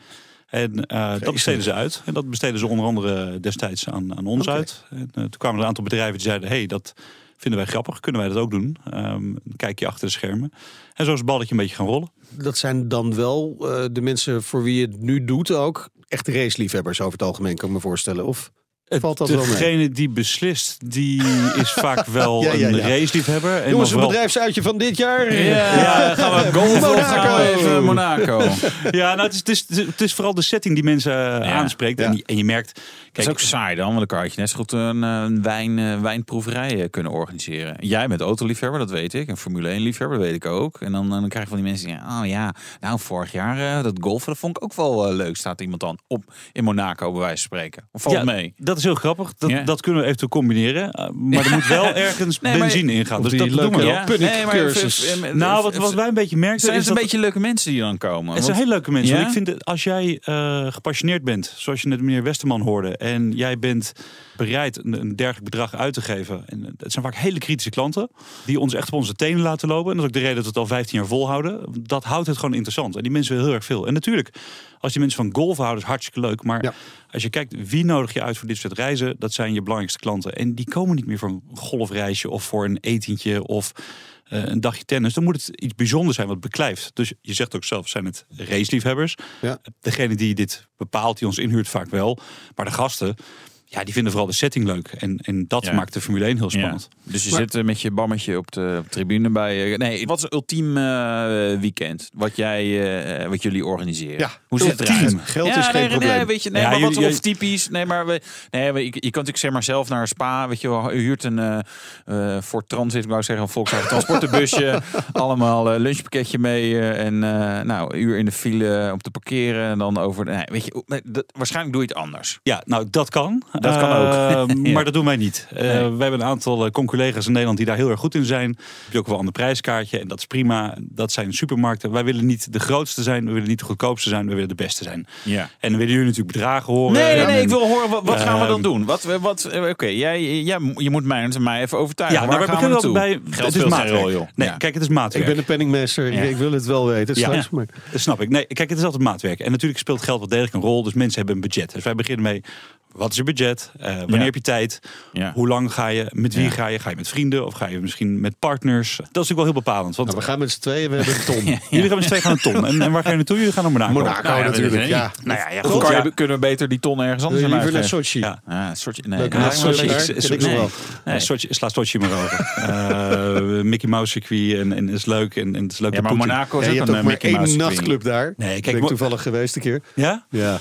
En eh, dat besteden ze uit. En dat besteden ze onder andere destijds aan, aan ons uit. En, toen kwamen er een aantal bedrijven die zeiden: hey, dat vinden wij grappig, kunnen wij dat ook doen? Ehm, kijk je achter de schermen. En zo is het balletje een beetje gaan rollen. Dat zijn dan wel eh, de mensen voor wie je het nu doet ook. Echte raceliefhebbers over het algemeen, kan ik me voorstellen. Of valt dat wel mee? Degene die beslist, die is vaak wel Ja, ja, een ja. raceliefhebber. En Jongens, een vooral- bedrijfsuitje van dit jaar. Ja, gaan we golfen of Monaco. gaan we even Monaco? Ja, nou, het, is, het, is, het is vooral de setting die mensen eh, aanspreekt. Ja. En, die- en je merkt... Dat is Kijk, ook saai dan, want dan kan je net zo goed een, eh, een wijn, eh, wijnproeverij eh, kunnen organiseren. Jij bent autoliefhebber, dat weet ik. En Formule 1 liefhebber, dat weet ik ook. En dan, dan krijg je van die mensen die oh ja, nou vorig jaar eh, dat golfen, dat vond ik ook wel leuk. Staat iemand dan op in Monaco bij wijze van spreken? Of valt mee? Dat is heel grappig. Dat, Ja. dat kunnen we eventueel combineren. Uh, maar er moet wel ergens Nee, benzine in gaan. Of Dus dat doen we wel. Ja. Even- Nou, wat, wij een beetje merken zijn is een dat... beetje leuke mensen die dan komen? Het zijn Want- heel leuke mensen. Ja? Want ik vind dat als jij eh, gepassioneerd bent, zoals je net meneer Westerman hoorde, en jij bent bereid een, een dergelijk bedrag uit te geven. En het zijn vaak hele kritische klanten die ons echt op onze tenen laten lopen. En dat is ook de reden dat we het al 15 jaar volhouden. Dat houdt het gewoon interessant. En die mensen willen heel erg veel. En natuurlijk, als die mensen van golf houden, is hartstikke leuk. Maar Ja. als je kijkt wie nodig je uit voor dit soort reizen, dat zijn je belangrijkste klanten. En die komen niet meer voor een golfreisje of voor een etentje of eh, een dagje tennis. Dan moet het iets bijzonders zijn wat beklijft. Dus je zegt ook zelf, zijn het raceliefhebbers. Ja. Degene die dit bepaalt, die ons inhuurt vaak wel. Maar de gasten, ja, die vinden vooral de setting leuk. En, en dat Ja. maakt de Formule 1 heel Ja. spannend. Dus je Maar- zit met je bammetje op de, op de tribune bij. eh, nee, wat is het ultiem eh, weekend wat jij, eh, wat jullie organiseren? Ja, hoe zit het eruit? Geld ja, is geen nee, probleem. Nee, weet je, nee, Ja, maar wat jullie- of typisch. Nee, maar we, nee, we- je, je kan natuurlijk zeg maar zelf naar een spa. Weet je, wel, je huurt een eh eh voor transit, ik wou zeggen, een Volkswagen transportenbusje. allemaal lunchpakketje mee en eh, nou een uur in de file om te parkeren en dan over. Nee, weet je, nee, dat, waarschijnlijk doe je het anders. Ja, nou dat kan. Dat kan ook. Eh, Ja. Maar dat doen wij niet. Eh, Nee. We hebben een aantal eh, conculega's in Nederland die daar heel erg goed in zijn. Heb je ook wel een ander prijskaartje en dat is prima. Dat zijn supermarkten. Wij willen niet de grootste zijn, we willen niet de goedkoopste zijn, we willen de beste zijn. Ja. En dan willen jullie natuurlijk bedragen horen. Nee, nee, En- ik wil horen, wat, wat gaan we dan Ehm, doen? Wat, wat, eh, Oké, jij, jij, je moet mij en mij even overtuigen. Ja, Waar nou, we gaan we beginnen altijd bij. Geld het is maatwerk. rol, joh. Nee, Ja. kijk, het is Ik maatwerk. ben de penningmeester, Ja. ik wil het wel weten Ja. straks. Maar Dat snap ik. Nee, kijk, het is altijd maatwerk. En natuurlijk speelt geld wel degelijk een rol. Dus mensen hebben een budget. Dus wij beginnen mee. Wat is je budget? Eh, wanneer Ja. heb je tijd? Ja. Hoe lang ga je? Met wie Ja. ga je? Ga je met vrienden? Of ga je misschien met partners? Dat is natuurlijk wel heel bepalend. Want nou, we gaan met z'n tweeën, we hebben een ton. jullie gaan met z'n tweeën gaan naar Ton. En, en waar ga je naartoe? Jullie gaan naar Monaco. Monaco Nou ja, natuurlijk, ja. Nou ja, goed. kan ja. je, kunnen we beter die ton ergens anders je in liever naar? Sochi? Ja. Ja, een soort, nee, Sochi. nee, Sochi, sla Sochi maar over. Eh, Mickey Mouse circuit en, en is leuk. En, en het is leuk Ja, maar. Monaco is ook een eh, Mickey één Mouse circuit. nachtclub daar. Nee, kijk, ben ik toevallig geweest een keer. Ja? Ja.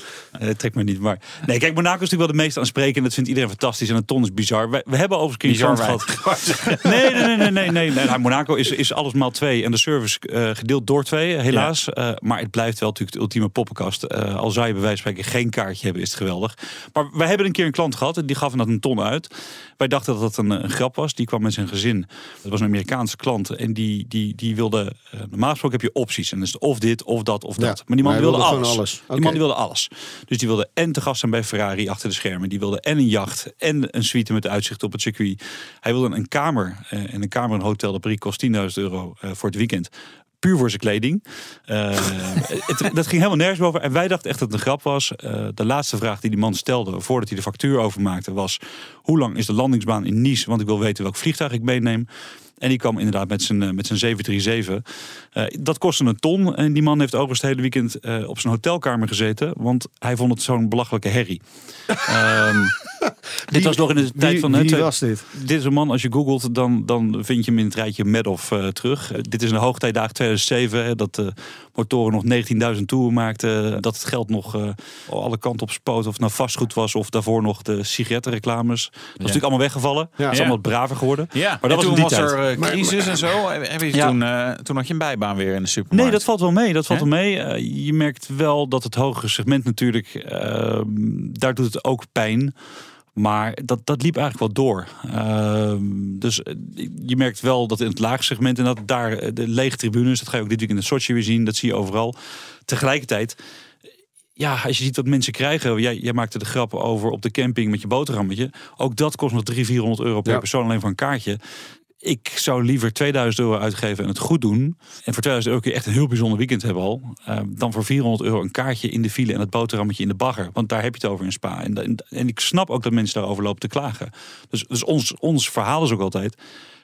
Trek me niet, maar... Nee, kijk, Monaco is natuurlijk wel de meest aansprekende. Dat vindt iedereen fantastisch. En een ton is bizar. We, we hebben overigens een Bizar gehad. Nee, nee, nee, nee, nee. nee. Nou, Monaco is, is alles maal twee. En de service eh, gedeeld door twee, helaas. Eh, maar het blijft wel natuurlijk de ultieme poppenkast. Eh, al zou je bij wijze van spreken geen kaartje hebben, is het geweldig. Maar wij hebben een keer een klant gehad. en Die gaf inderdaad een ton uit. Wij dachten dat dat een, een grap was. Die kwam met zijn gezin. Dat was een Amerikaanse klant. En die, die, die wilde... normaal gesproken heb je opties. En het of dit, of dat, of Ja, dat. Maar die man wilde, alles. alles. Die man die wilde alles. Dus die wilde en te gast zijn bij Ferrari achter de schermen. Die wilde en een jacht en een suite met uitzicht op het circuit. Hij wilde een kamer. eh, en een kamer in een hotel Brie kost 10.000 euro eh, voor het weekend. Puur voor zijn kleding. Eh, het, dat ging helemaal nergens over. En wij dachten echt dat het een grap was. Eh, de laatste vraag die die man stelde voordat hij de factuur overmaakte was... hoe lang is de landingsbaan in Nice? Want ik wil weten welk vliegtuig ik meeneem. En die kwam inderdaad met zijn, eh, met zijn 737. Eh, dat kostte een ton. En die man heeft overigens het hele weekend eh, op zijn hotelkamer gezeten. Want hij vond het zo'n belachelijke herrie. Ehm, dit was nog in de tijd Wie, van... wie was dit? dit is een man, als je googelt, dan, dan vind je hem in het rijtje Madoff eh terug. Dit is een hoogtijdaag 2007, hè, dat motoren nog 19.000 toeren maakten. Dat het geld nog eh, alle kanten op spoot, of het nou vastgoed was, of daarvoor nog de sigarettenreclames. Dat is natuurlijk allemaal weggevallen. Het is Ja. allemaal wat braver geworden. Ja, maar dat was en toen die was tijd. er eh, crisis en zo. Heb- je Ja. toen, eh, toen had je een bijbaan weer in de supermarkt. Nee, dat valt wel mee. Dat valt wel mee. Eh, je merkt wel dat het hogere segment natuurlijk, eh, daar doet het ook pijn. Maar dat, dat liep eigenlijk wel door. Ehm, dus eh, je merkt wel dat in het lage segment en dat daar eh, de lege tribunes, dat ga je ook dit weekend in Sochi weer zien, dat zie je overal. Tegelijkertijd, ja, als je ziet wat mensen krijgen, jij, jij maakte de grap over op de camping met je boterhammetje. Ook dat kost nog 300, 400 euro per Ja. persoon alleen voor een kaartje. Ik zou liever 2000 euro uitgeven en het goed doen. En voor 2000 euro kun je echt een heel bijzonder weekend hebben al. eh, dan voor 400 euro een kaartje in de file en het boterhammetje in de bagger. Want daar heb je het over in Spa. En, en, ik snap ook dat mensen daarover lopen te klagen. Dus, dus ons, ons verhaal is ook altijd.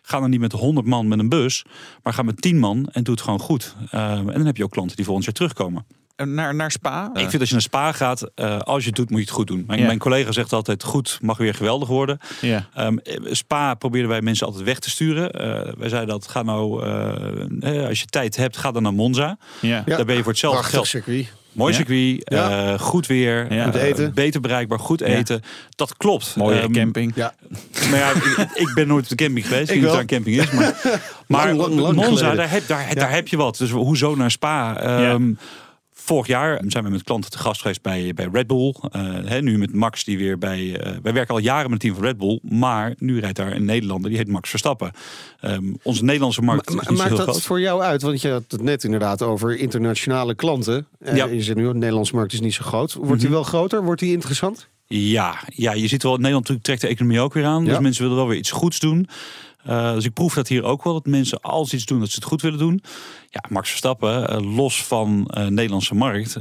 Ga dan niet met 100 man met een bus, maar ga met 10 man en doe het gewoon goed. Eh, en dan heb je ook klanten die volgend jaar terugkomen. Eh, Naar, naar Spa? Ik vind als je naar Spa gaat, eh, als je het doet, moet je het goed doen. Mijn, Ja. mijn collega zegt altijd: goed mag weer geweldig worden. Ja. Ehm, Spa probeerden wij mensen altijd weg te sturen. Eh, wij zeiden dat ga nou, eh, eh, als je tijd hebt, ga dan naar Monza. Ja. Daar ben je voor hetzelfde Prachtig geld. circuit. Mooi Ja. circuit, Ja. eh, goed weer, Ja. Goed eh, eten. beter bereikbaar, goed Ja. eten. Dat klopt. Mooie Ehm, camping. Ja. Maar ja, ik, ik ben nooit op de camping geweest. Ik Ik weet niet camping is. Maar, maar lang, lang Monza, daar heb, daar, daar heb je wat. Dus hoezo naar Spa? Ehm, Vorig jaar zijn we met klanten te gast geweest bij, bij Red Bull. Eh, hè, nu met Max die weer bij... eh, wij werken al jaren met het team van Red Bull. Maar nu rijdt daar een Nederlander die heet Max Verstappen. Ehm, onze Nederlandse markt Ma- is niet maakt heel dat groot. voor jou uit? Want je had het net inderdaad over internationale klanten. Ja. Mhm. Je zegt nu, de Nederlandse markt is niet zo groot. Wordt die wel groter? Wordt die interessant? Ja, ja, je ziet wel, Nederland trekt de economie ook weer aan. Ja. Dus mensen willen wel weer iets goeds doen. Eh, dus ik proef dat hier ook wel. Dat mensen als iets doen, dat ze het goed willen doen. Ja, Max Verstappen, eh, los van eh Nederlandse markt.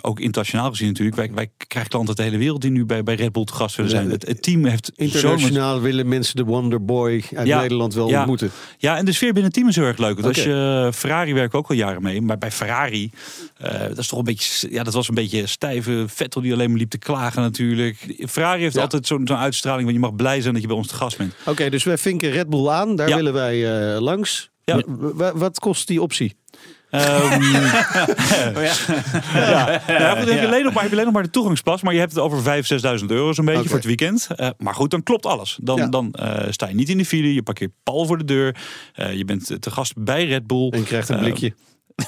ook internationaal gezien natuurlijk. Wij, wij krijgen klanten uit de hele wereld die nu bij, bij Red Bull te gast willen zijn. Ja, Het, het team heeft Internationaal willen mensen de Wonder Boy uit Ja. Nederland wel Ja. ontmoeten. Ja, en de sfeer binnen het team is heel erg leuk. Want als je Ferrari werkt ook al jaren mee, maar bij Ferrari, dat is toch een beetje, ja, dat was een beetje stijve Vettel die alleen maar liep te klagen natuurlijk. Ferrari heeft altijd zo'n zo'n uitstraling, want je mag blij zijn dat je bij ons te gast bent. Oké, dus wij vinken Red Bull aan. Daar Ja. willen wij eh, langs. Ja. Wat kost die optie? Ehm, Oh, ja. ja, heb je alleen nog maar, heb je alleen nog maar de toegangspas, maar je hebt het over 5.000, 6.000 euro zo'n beetje voor het weekend. Eh, maar goed, dan klopt alles. Dan, Ja. dan eh, sta je niet in de file, je parkeert pal voor de deur, eh, je bent te gast bij Red Bull. En je krijgt een Eh,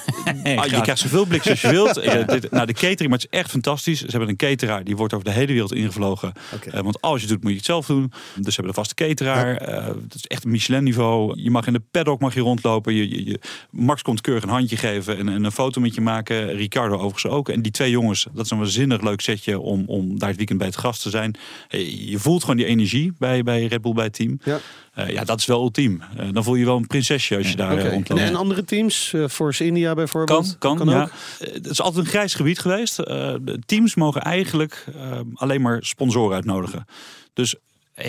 Ah, je krijgt zoveel bliks als je wilt. Eh, dit- nou, de catering, maar het is echt fantastisch. Ze hebben een cateraar, die wordt over de hele wereld ingevlogen. Eh, want als je het doet, moet je het zelf doen. Dus ze hebben een vaste cateraar. Eh, het is echt een Michelin-niveau. Je mag in de paddock mag je rondlopen. Je, je, je- Max komt keurig een handje geven en, en een foto met je maken. Ricardo overigens ook. En die twee jongens, dat is een waanzinnig leuk setje om, om daar het weekend bij het gast te zijn. Je voelt gewoon die energie bij, bij Red Bull, bij het team. Ja. Eh, ja, dat is wel ultiem. Eh, dan voel je wel een prinsesje als je daar eh, En, rondloopt. en andere teams, Force India bijvoorbeeld? Kan, kan, ja. ook? Eh, Het is altijd een grijs gebied geweest. Teams mogen eigenlijk alleen maar sponsoren uitnodigen. Dus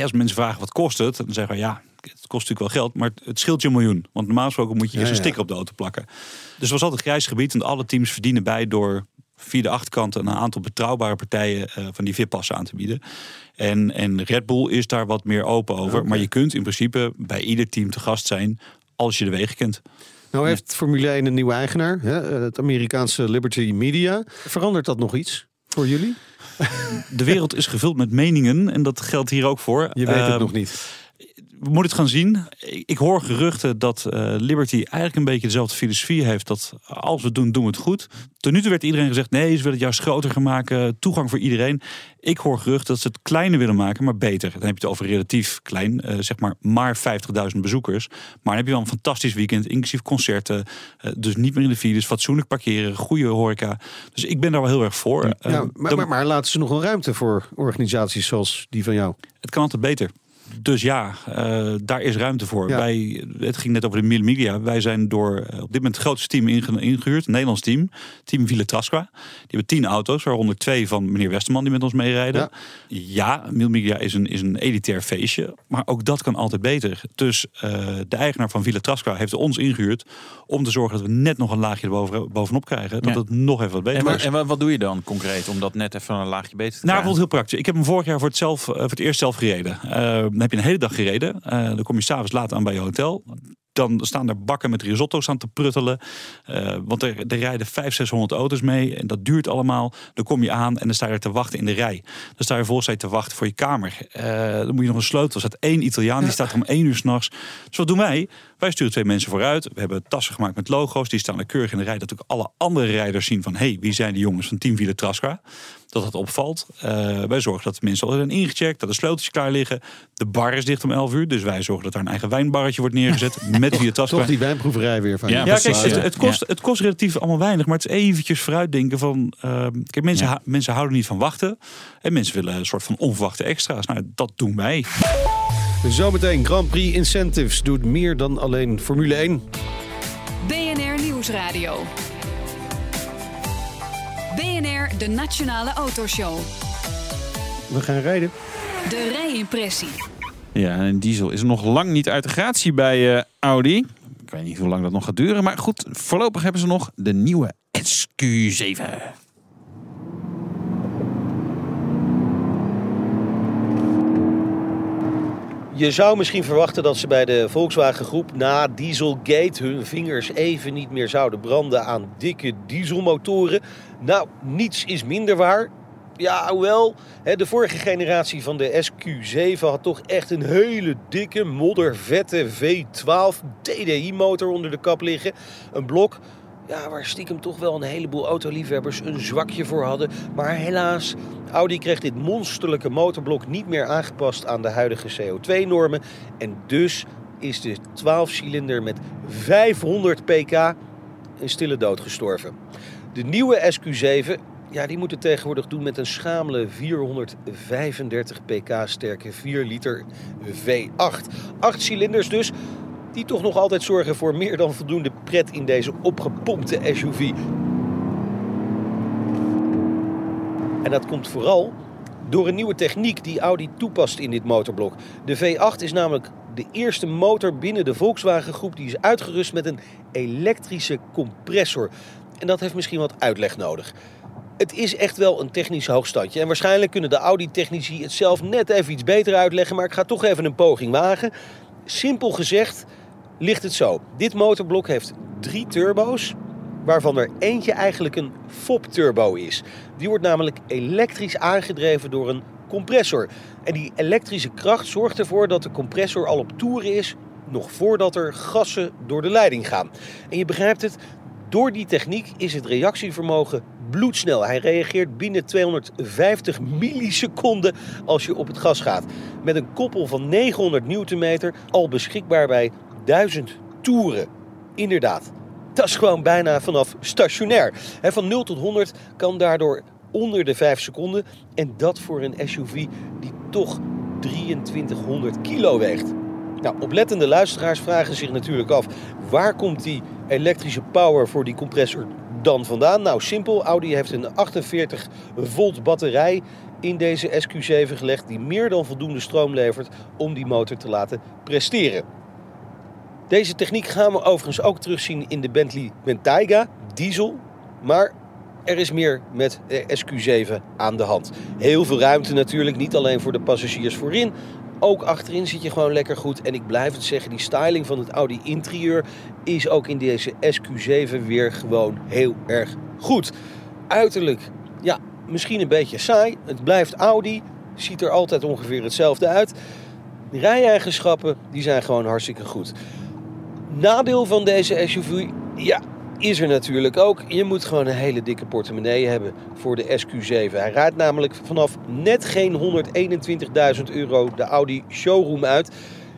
als mensen vragen wat kost het, dan zeggen we ja, het kost natuurlijk wel geld, maar het, scheelt je een miljoen. Want normaal gesproken moet je eerst Ja, een ja. sticker op de auto plakken. Dus het was altijd een grijs gebied en alle teams verdienen bij door via de achterkant een aantal betrouwbare partijen eh, van die VIP-passen aan te bieden. En, en Red Bull is daar wat meer open over. Maar je kunt in principe bij ieder team te gast zijn als je de wegen kent. Nou heeft Formule 1 een nieuwe eigenaar, hè, eh, het Amerikaanse Liberty Media. Verandert dat nog iets voor jullie? De wereld is gevuld met meningen en dat geldt hier ook voor. Je weet het Ehm, nog niet. We moeten het gaan zien. Ik, hoor geruchten dat eh, Liberty eigenlijk een beetje dezelfde filosofie heeft. Dat als we het doen, doen we het goed. Tot nu toe werd iedereen gezegd, nee, ze willen het juist groter gaan maken. Toegang voor iedereen. Ik hoor geruchten dat ze het kleiner willen maken, maar beter. Dan heb je het over relatief klein. eh, zeg maar maar 50.000 bezoekers. Maar dan heb je wel een fantastisch weekend, inclusief concerten. eh, dus niet meer in de files, fatsoenlijk parkeren, goede horeca. Dus ik ben daar wel heel erg voor. Ja, maar, dan- maar, maar laten ze nog wel ruimte voor organisaties zoals die van jou? Het kan altijd beter. Dus ja, eh, daar is ruimte voor. Ja. Wij, het ging net over de Mille Media. Wij zijn door eh, op dit moment het grootste team inge- ingehuurd. Een Nederlands team. Team Ville Trasqua. Die hebben tien auto's, waaronder twee van meneer Westerman die met ons meerijden. Ja, Mille Media is een, is een elitair feestje. Maar ook dat kan altijd beter. Dus eh, de eigenaar van Ville Trasqua heeft ons ingehuurd om te zorgen dat we net nog een laagje erboven, bovenop krijgen. Dat Ja. het nog even wat beter En, wat, en wat, doe je dan concreet om dat net even een laagje beter te Nou, krijgen? bijvoorbeeld heel praktisch. Ik heb hem vorig jaar voor het, zelf, voor het eerst zelf gereden. Eh, dan heb je een hele dag gereden. Eh, dan kom je s'avonds laat aan bij je hotel. Dan staan er bakken met risotto's aan te pruttelen. Eh, want er, er rijden 500, 600 auto's mee. En dat duurt allemaal. Dan kom je aan en dan sta je te wachten in de rij. Dan sta je vervolgens te wachten voor je kamer. Eh, dan moet je nog een sleutel. Er staat één Italiaan, die staat er om één uur s'nachts. Dus wat doen wij? Wij sturen twee mensen vooruit. We hebben tassen gemaakt met logo's. Die staan er keurig in de rij. Dat ook alle andere rijders zien van... hé, hey, wie zijn die jongens van Team Ville Trasca? Dat dat opvalt. Eh, wij zorgen dat de mensen al zijn ingecheckt. Dat de sleutels klaar liggen. De bar is dicht om 11 uur. Dus wij zorgen dat daar een eigen wijnbarretje wordt neergezet. met Trasca. Toch die wijnproeverij weer van Ja, kijk, het, kost, het kost relatief allemaal weinig, maar het is eventjes vooruitdenken van... ehm, kijk, mensen, Ja. mensen houden niet van wachten. En mensen willen een soort van onverwachte extra's. Nou, dat doen wij. Zometeen Grand Prix Incentives doet meer dan alleen Formule 1. BNR Nieuwsradio. BNR, de Nationale Autoshow. We gaan rijden. De rijimpressie. Ja, en diesel is nog lang niet uit de gratie bij eh, Audi. Ik weet niet hoe lang dat nog gaat duren. Maar goed, voorlopig hebben ze nog de nieuwe SQ7. Je zou misschien verwachten dat ze bij de Volkswagen groep na Dieselgate hun vingers even niet meer zouden branden aan dikke dieselmotoren. Nou, niets is minder waar. Ja, hè, de vorige generatie van de SQ7 had toch echt een hele dikke, moddervette V12 TDI-motor onder de kap liggen. Een blok ja, waar stiekem toch wel een heleboel autoliefhebbers een zwakje voor hadden. Maar helaas, Audi kreeg dit monsterlijke motorblok niet meer aangepast aan de huidige CO2-normen. En dus is de 12-cilinder met 500 pk een stille dood gestorven. De nieuwe SQ7, ja, die moet het tegenwoordig doen met een schamele 435 pk sterke 4 liter V8. 8 cilinders dus, die toch nog altijd zorgen voor meer dan voldoende pret in deze opgepompte SUV. En dat komt vooral door een nieuwe techniek die Audi toepast in dit motorblok. De V8 is namelijk de eerste motor binnen de Volkswagen groep die is uitgerust met een elektrische compressor. En dat heeft misschien wat uitleg nodig. Het is echt wel een technisch hoogstandje. En waarschijnlijk kunnen de Audi-technici het zelf net even iets beter uitleggen. Maar ik ga toch even een poging wagen. Simpel gezegd ligt het zo. Dit motorblok heeft drie turbo's. Waarvan er eentje eigenlijk een FOP-turbo is. Die wordt namelijk elektrisch aangedreven door een compressor. En die elektrische kracht zorgt ervoor dat de compressor al op toeren is. Nog voordat er gassen door de leiding gaan. En je begrijpt het, Door die techniek is het reactievermogen bloedsnel. Hij reageert binnen 250 milliseconden als je op het gas gaat. Met een koppel van 900 newtonmeter al beschikbaar bij 1000 toeren. Inderdaad, dat is gewoon bijna vanaf stationair. Van 0 tot 100 kan daardoor onder de 5 seconden. En dat voor een SUV die toch 2300 kilo weegt. Nou, oplettende luisteraars vragen zich natuurlijk af... waar komt die elektrische power voor die compressor dan vandaan? Nou, simpel. Audi heeft een 48 volt batterij in deze SQ7 gelegd... die meer dan voldoende stroom levert om die motor te laten presteren. Deze techniek gaan we overigens ook terugzien in de Bentley Bentayga diesel. Maar er is meer met de SQ7 aan de hand. Heel veel ruimte natuurlijk, niet alleen voor de passagiers voorin. Ook achterin zit je gewoon lekker goed. En ik blijf het zeggen, die styling van het Audi interieur is ook in deze SQ7 weer gewoon heel erg goed. Uiterlijk, ja, misschien een beetje saai. Het blijft Audi, ziet er altijd ongeveer hetzelfde uit. De rijeigenschappen, die zijn gewoon hartstikke goed. Nadeel van deze SUV, ja, is er natuurlijk ook. Je moet gewoon een hele dikke portemonnee hebben voor de SQ7. Hij rijdt namelijk vanaf net geen 121.000 euro de Audi showroom uit.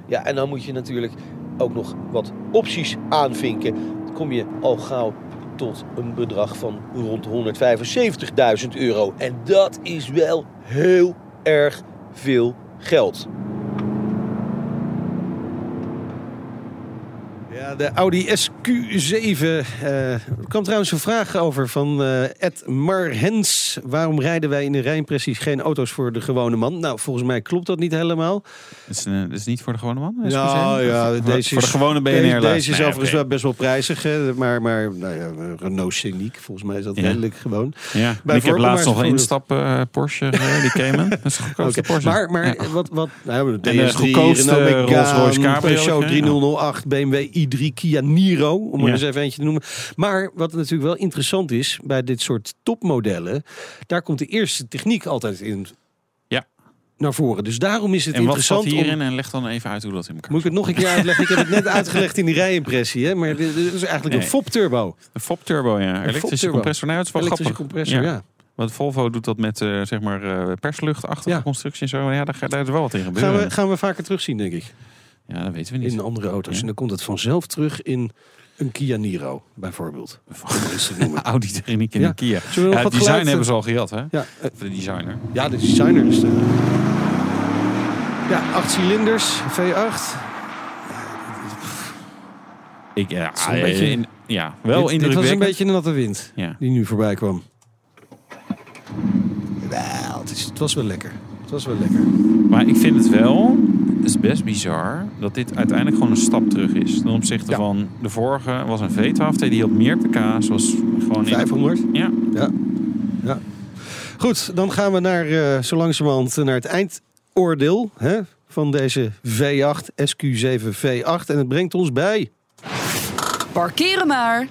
Ja, en dan moet je natuurlijk ook nog wat opties aanvinken. Kom je al gauw tot een bedrag van rond 175.000 euro. En dat is wel heel erg veel geld. De Audi SQ7. eh, er kwam trouwens een vraag over van eh Ed Marhens. Waarom rijden wij in de rijimpressies geen auto's voor de gewone man? Nou, volgens mij klopt dat niet helemaal. Is, eh, is niet voor de gewone man? Nou SQ7? ja, Voor- deze voor de is- gewone Deze, BNR. deze is overigens wel best wel prijzig. Hè? Maar, maar nou ja, Renault Scenic, volgens mij is dat Ja. redelijk gewoon. Ja, ik heb laatst nog een instap Porsche, die Cayman. Dat is de goedkoopste Porsche. Maar, maar Ja. wat, wat nou, de DS3, goedkoopste Renault Megane, Rolls-Royce Cabrio Peugeot ook, hè? 3008, BMW i3, Kia Niro, om er Ja. eens even eentje te noemen. Maar wat natuurlijk wel interessant is bij dit soort topmodellen, daar komt de eerste techniek altijd in Ja. naar voren. Dus daarom is het en wat interessant hierin? En leg dan even uit hoe dat in elkaar Moet ik het nog een keer uitleggen? Ik heb het net uitgelegd in die rijimpressie, hè? maar dit, is eigenlijk Nee. een FOP turbo. Een FOP turbo, ja. Elektrische FOP-turbo. compressor. Nou, het is wel Elektrische grappig. compressor, ja. Want Volvo doet dat met eh, zeg maar eh, persluchtachtige Ja. constructie en zo. Ja, daar, daar is wel wat in gebeuren. Gaan we, gaan we vaker terugzien, denk ik. Ja, dat weten we niet. In andere auto's. Ja. En dan komt het vanzelf terug in een Kia Niro, bijvoorbeeld. Audi techniek in Ja. de Kia. Ja, het design geluid- hebben ze al gehad, hè? Ja, eh, Of de designer. ja, de designer dus. de- Ja, acht cilinders, V8. Ik, ja, een beetje- in- ja, wel dit, dit was indrukwekkend. een beetje een natte wind Ja. die nu voorbij kwam. Wel, het, is, het was wel lekker. Het was wel lekker. Maar ik vind het wel, is best bizar, dat dit uiteindelijk gewoon een stap terug is. Ten opzichte Ja. van de vorige was een V12, die had meer pk, zoals gewoon in... 500. Ja, Ja. ja. Goed, dan gaan we naar, eh, zo langzamerhand naar het eindoordeel hè, van deze V8, SQ7 V8. En het brengt ons bij... Parkeren maar.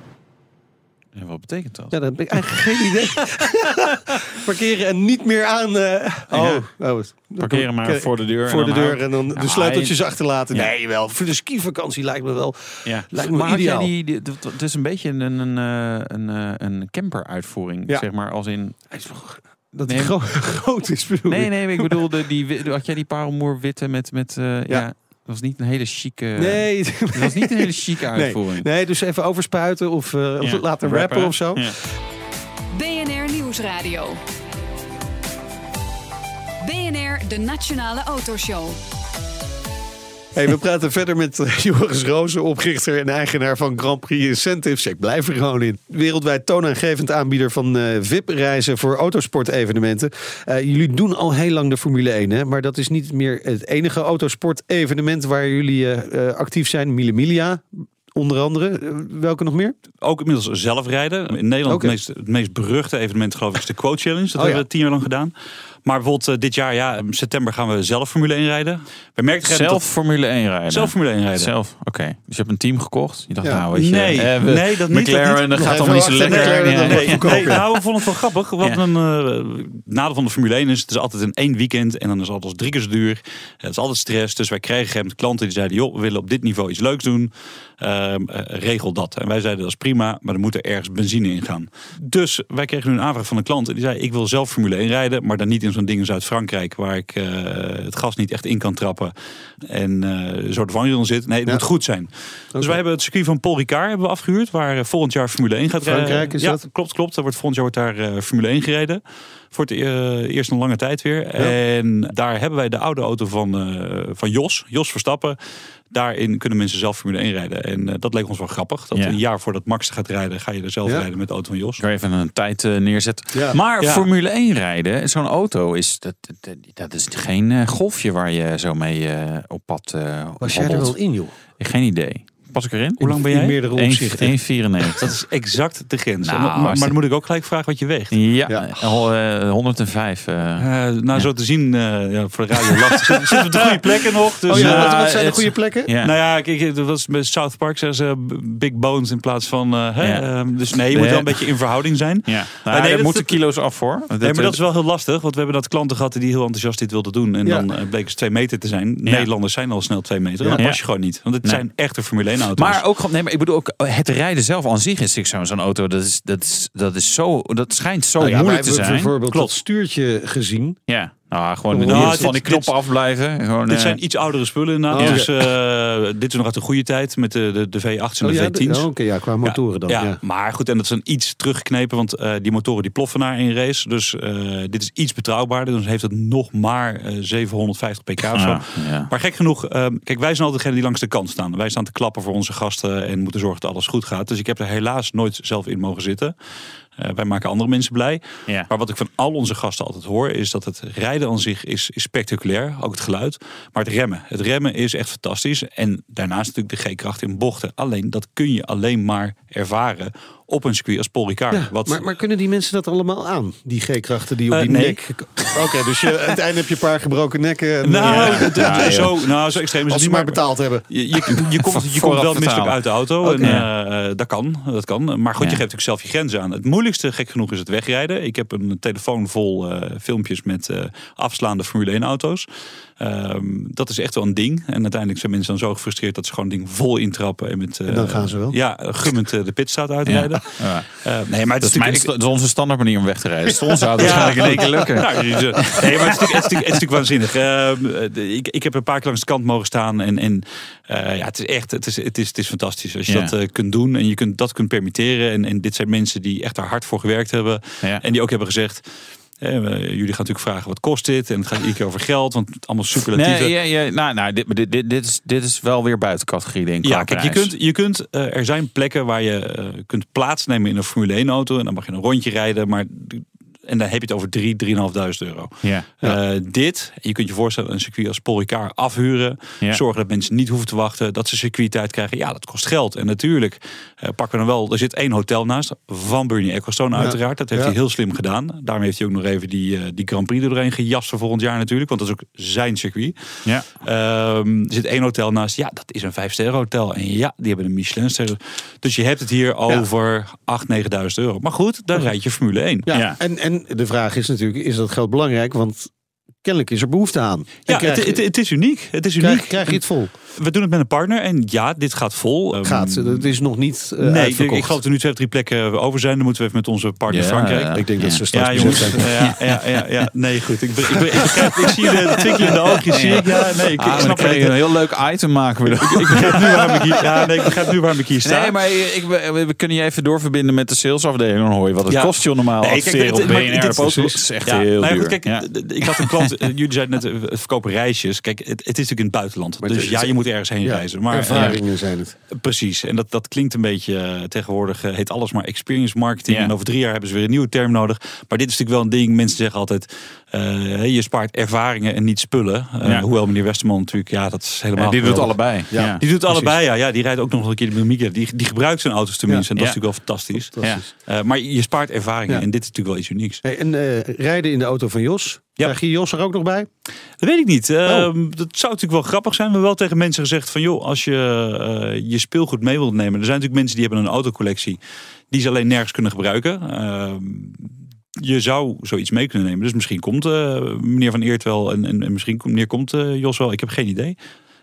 En wat betekent dat? Ja, dat heb ik eigenlijk geen idee. Parkeren en niet meer aan... eh, oh, oh, Parkeren maar voor de deur. Voor en de deur en dan Ja, de sleuteltjes achterlaten. Ja. Nee, wel. Voor de skivakantie lijkt me wel. Ja, Lijkt me maar ideaal. die, die- het is een beetje een, een, eh, een, eh, een camper-uitvoering, Ja. zeg maar, als in... Is Dat Nee. gro- groot is, bedoel Nee, nee, ik bedoel, de, die, had jij die parelmoer witte met, met eh, ja. Was niet een hele chique... Nee, Dat was niet een hele chique uitvoering. nee, dus even overspuiten of, eh, of Ja, laten rappen of zo. Ja. BNR Nieuwsradio. BNR, de Nationale Autoshow. Hey, we praten verder met eh, Joris Rozen, oprichter en eigenaar van Grand Prix Incentives. Ik blijf er gewoon in. Wereldwijd toonaangevend aanbieder van eh, VIP-reizen voor autosportevenementen. Eh, jullie doen al heel lang de Formule 1, hè? maar dat is niet meer het enige autosportevenement waar jullie actief zijn. Mille Miglia, onder andere. Welke nog meer? Ook inmiddels zelf rijden. In Nederland het, meest, het meest beruchte evenement geloof ik is de Quote Challenge. Dat Oh, hebben ja. we tien jaar lang gedaan. Maar bijvoorbeeld eh, dit jaar, ja, in september gaan we zelf Formule 1 rijden. We merken Zelf dat- Formule 1 rijden. zelf Formule 1 rijden. Zelf, oké. Dus je hebt een team gekocht. Je dacht, Ja. nou weet je... Nee, eh, we- nee, dat niet, dat McLaren, niet. dat gaat allemaal niet zo lekker. Dan Nee, nee, nou, we vonden het wel grappig. Wat Ja. een eh, nadeel van de Formule 1 is, het is altijd in één weekend en dan is alles drie keer zo duur. Het is altijd stress. Dus wij kregen met klanten die zeiden, joh, we willen op dit niveau iets leuks doen. Ehm, eh, regel dat. En wij zeiden, dat is prima, maar er moet er ergens benzine in gaan. Dus wij kregen nu een aanvraag van een klant en die zei, ik wil zelf Formule 1 rijden, maar dan niet in zo'n ding in Zuid-Frankrijk waar ik eh, het gas niet echt in kan trappen en eh zo de vangrail zit. Nee, het Ja. moet goed zijn. Dus wij hebben het circuit van Paul Ricard hebben we afgehuurd, waar eh, volgend jaar Formule 1 gaat rijden. Frankrijk is ja, dat? klopt, klopt. Er wordt volgend jaar wordt daar Formule 1 gereden. Voor het eh, eerst een lange tijd weer. En daar hebben wij de oude auto van, eh, van Jos, Jos Verstappen. Daarin kunnen mensen zelf Formule 1 rijden. En eh, dat leek ons wel grappig. Dat Ja. een jaar voordat Max gaat rijden, ga je er zelf Ja. rijden met de auto van Jos. Ik ga even een tijd eh, neerzetten. Ja. Maar Ja. Formule 1 rijden, zo'n auto, is, dat, dat, dat is geen golfje waar je zo mee op pad eh Was jij er wel in, joh? Geen idee. Pas ik erin? Hoe lang ben In jij? meerdere opzichten. 1,94. Dat is exact de grens. Nou, dat- maar, maar dan moet ik ook gelijk vragen wat je weegt. Ja, Ja. al, eh, 105. eh. Eh, nou, zo te zien, eh, ja, voor de radio. Zitten op de goede plekken nog. Dus, Oh ja, eh, wat, wat zijn de goede plekken? ja. Nou ja, kijk, dat was bij South Park zeggen ze big bones in plaats van... eh, hè, ehm, dus nee, je moet wel een beetje in verhouding zijn. ja. Nou, nee, dat- er moeten dat- kilo's af voor. Nee, maar dat is wel heel lastig, want we hebben dat klanten gehad die heel enthousiast dit wilden doen. En Ja. dan eh, bleken ze twee meter te zijn. Ja. Nederlanders zijn al snel twee meter. Dan Ja. pas je gewoon niet. Want het Nee. zijn echte Formule 1 auto's. Maar ook, gewoon- nee, maar ik bedoel ook het rijden zelf aan zich is zo'n zo'n auto. Dat is, dat is, dat is zo, dat schijnt zo Nou ja, moeilijk te zijn. bijvoorbeeld Klopt. dat stuurtje gezien. Ja, nou, gewoon met Nou, dit- van die dit- knoppen afblijven. Gewoon, dit eh, zijn iets oudere spullen inderdaad. Oh, Dus eh, dit is nog uit de goede tijd met de, de, de V8's en de ja, V10's. oh, Oké, ja, qua motoren dan. Ja, Ja. maar goed, en dat is een iets teruggeknepen, want eh, die motoren die ploffen naar één race. Dus eh, dit is iets betrouwbaarder. Dus heeft het nog maar eh, 750 pk of zo. ah, ja. Maar gek genoeg, ehm, kijk, wij zijn altijd degene die langs de kant staan. Wij staan te klappen voor onze gasten en moeten zorgen dat alles goed gaat. Dus ik heb er helaas nooit zelf in mogen zitten. Eh, wij maken andere mensen blij. Ja. Maar wat ik van al onze gasten altijd hoor, is dat het rijden aan zich is, is spectaculair. Ook het geluid. Maar het remmen. Het remmen is echt fantastisch. En daarnaast natuurlijk de G-kracht in bochten. Alleen dat kun je alleen maar ervaren op een circuit als Paul Ricard. Ja, wat, maar, maar kunnen die mensen dat allemaal aan? Die G-krachten die op Eh, die nee. nek... Oké, dus je, aan het einde heb je een paar gebroken nekken. En, nou, eh, Ja, zo, nou, zo extreem is als het ze niet. maar betaald hebben. Je, je, je komt, je komt wel misselijk uit de auto. En, eh, dat kan, dat kan. Maar goed, Ja. je geeft natuurlijk zelf je grenzen aan. Het moeilijkste, gek genoeg, is het wegrijden. Ik heb een telefoon vol eh, filmpjes met eh, afslaande Formule 1 auto's. Ehm, dat is echt wel een ding. En uiteindelijk zijn mensen dan zo gefrustreerd dat ze gewoon een ding vol intrappen. En, met, eh, En dan gaan ze wel? Ja, gummend eh, de pitstraat uitrijden. Ja. Eh, nee, maar het Dat is mijn, dat is onze standaard manier om weg te rijden. Onze auto waarschijnlijk in één keer lukken. Nou, eh, nee, maar het is natuurlijk, het is natuurlijk, het is natuurlijk waanzinnig. Ehm, ik, ik heb een paar keer langs de kant mogen staan. En, en eh, ja, het is echt het is, het is, het is fantastisch. Als je Ja. dat eh, kunt doen en je kunt, dat kunt permitteren. En, en dit zijn mensen die echt daar hard voor gewerkt hebben. Ja. En die ook hebben gezegd... eh, jullie gaan natuurlijk vragen wat kost dit? En het gaat iedere keer over geld, want het allemaal superlatieven. Nee, ja, ja, nou, nou, dit, dit, dit, dit, is, dit is wel weer buiten categorie, denk ik. Ja, kijk, je kunt, je kunt, eh, er zijn plekken waar je eh, kunt plaatsnemen in een Formule 1 auto. En dan mag je een rondje rijden, maar en dan heb je het over 3, 3.500 euro. Ja. Eh, dit, je kunt je voorstellen, een circuit als Paul Ricard afhuren. Ja. Zorgen dat mensen niet hoeven te wachten, dat ze circuittijd krijgen. Ja, dat kost geld. En natuurlijk eh, pakken we dan wel, er zit één hotel naast, van Bernie Ecclestone Ja. uiteraard. Dat heeft Ja. hij heel slim gedaan. Daarmee heeft hij ook nog even die, eh, die Grand Prix er doorheen gejast voor volgend jaar natuurlijk. Want dat is ook zijn circuit. Ja. Ehm, er zit één hotel naast. Ja, dat is een vijf sterren hotel. En ja, die hebben een Michelin ster. Dus je hebt het hier over 8.000, 9.000 euro. Maar goed, dan rijd je Formule 1. Ja, Ja. En, de vraag is natuurlijk, is dat geld belangrijk? Want kennelijk is er behoefte aan. En Ja, krijg, het, het, het is uniek. Het is uniek. krijg, krijg je het vol? We doen het met een partner en ja, dit gaat vol. Ehm, Gaat. Het is nog niet eh, nee, ik, uitverkocht. ik geloof dat er nu twee of drie plekken over zijn. Dan moeten we even met onze partner Ja, Frankrijk. ja. Ik denk dat ze straks Ja, jongens. zijn. Ja, ja, ja, ja. Nee, goed. Ik, ik, ik, begrijp, ik zie de, twinkel in de oogjes. Zie ik. Ja, nee, ik, Ah, ik snap het. een heel leuk item maken. We Ik begrijp nu waarom ik hier, ja, nee, ik begrijp nu waarom ik hier sta. Nee, maar ik, we, we kunnen je even doorverbinden met de salesafdeling. Dan hoor je wat het Ja. kost je normaal. Nee, kijk, adverteren dit- op maar BNR. Dat is echt Ja, heel duur. ik had een klant, eh, jullie zeiden net, eh, het verkopen reisjes. Kijk, het, het is natuurlijk in het buitenland. Maar dus het- ja, je moet ergens heen Ja, reizen. Maar, ervaringen zijn het. eh, precies, en dat, dat klinkt een beetje eh, tegenwoordig, eh, heet alles maar experience marketing. Ja. En over drie jaar hebben ze weer een nieuwe term nodig. Maar dit is natuurlijk wel een ding, mensen zeggen altijd, eh, je spaart ervaringen en niet spullen. Eh, Ja. Hoewel meneer Westerman natuurlijk, ja, dat is helemaal Ja, die doet allebei. Ja. Die doet Precies. allebei, ja. ja. Die rijdt ook nog een keer de Mimica. Die, die gebruikt zijn auto's tenminste. Ja. En dat is natuurlijk wel fantastisch. Fantastisch. Eh, maar je spaart ervaringen Ja. en dit is natuurlijk wel iets unieks. Hey, en eh, rijden in de auto van Jos, Krijg je Jos er ook nog bij? Dat weet ik niet. Ehm, dat zou natuurlijk wel grappig zijn. We hebben wel tegen mensen gezegd van... joh, als je eh, je speelgoed mee wilt nemen... er zijn natuurlijk mensen die hebben een autocollectie... die ze alleen nergens kunnen gebruiken. Ehm, je zou zoiets mee kunnen nemen. Dus misschien komt eh, meneer Van Eert wel... en, en, en misschien komt- meneer komt eh, Jos wel. Ik heb geen idee.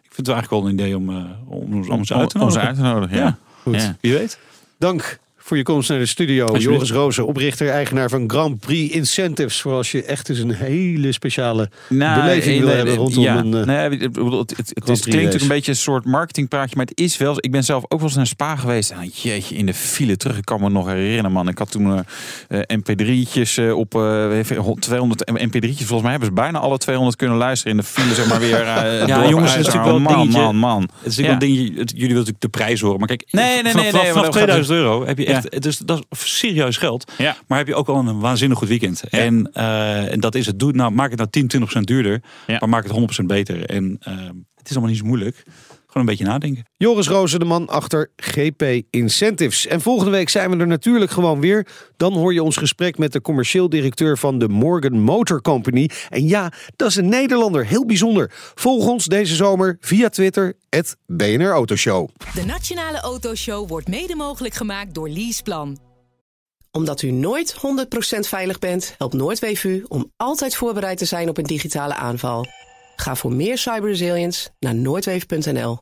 Ik vind het eigenlijk wel een idee om, eh, om, ons- om ons uit te Om uit te nodigen, ja. Goed. Ja. Wie weet. Dank voor je komst naar de studio. Joris Rozen, oprichter, eigenaar van Grand Prix Incentives. Voor als je echt eens een hele speciale beleving wil nee, hebben rondom ja. een... eh, nee, bedoel, het, het, het is, klinkt een beetje een soort marketingpraatje, maar het is wel. Ik ben zelf ook wel eens naar Spa geweest. En jeetje, in de file terug. Ik kan me nog herinneren, man. Ik had toen eh, eh, MP3'tjes eh, op eh, 200 MP3'tjes. Volgens mij hebben ze bijna alle 200 kunnen luisteren in de file, zeg maar weer. eh, Ja, door- jongens, het is natuurlijk wel een dingetje. man, man. Het is natuurlijk Ja. wel een ding, het- jullie willen natuurlijk de prijs horen. Maar kijk, Nee, nee, nee, vanaf, nee, vanaf, maar vanaf dat 2000 euro heb je Ja. Echt... Is, dat is serieus geld. Maar heb je ook al een waanzinnig goed weekend. En, eh, en dat is het. Doe nou, maak het nou 10, 20% duurder. Maar maak het 100% beter. En eh, het is allemaal niet zo moeilijk. Gewoon een beetje nadenken. Joris Rozen, de man achter GP Incentives. En volgende week zijn we er natuurlijk gewoon weer. Dan hoor je ons gesprek met de commercieel directeur van de Morgan Motor Company. En ja, dat is een Nederlander, heel bijzonder. Volg ons deze zomer via Twitter, het BNR Autoshow. De Nationale Autoshow wordt mede mogelijk gemaakt door Leaseplan. Omdat u nooit 100% veilig bent, helpt Noordweef u om altijd voorbereid te zijn op een digitale aanval. Ga voor meer cyberresilience naar noordweef.nl.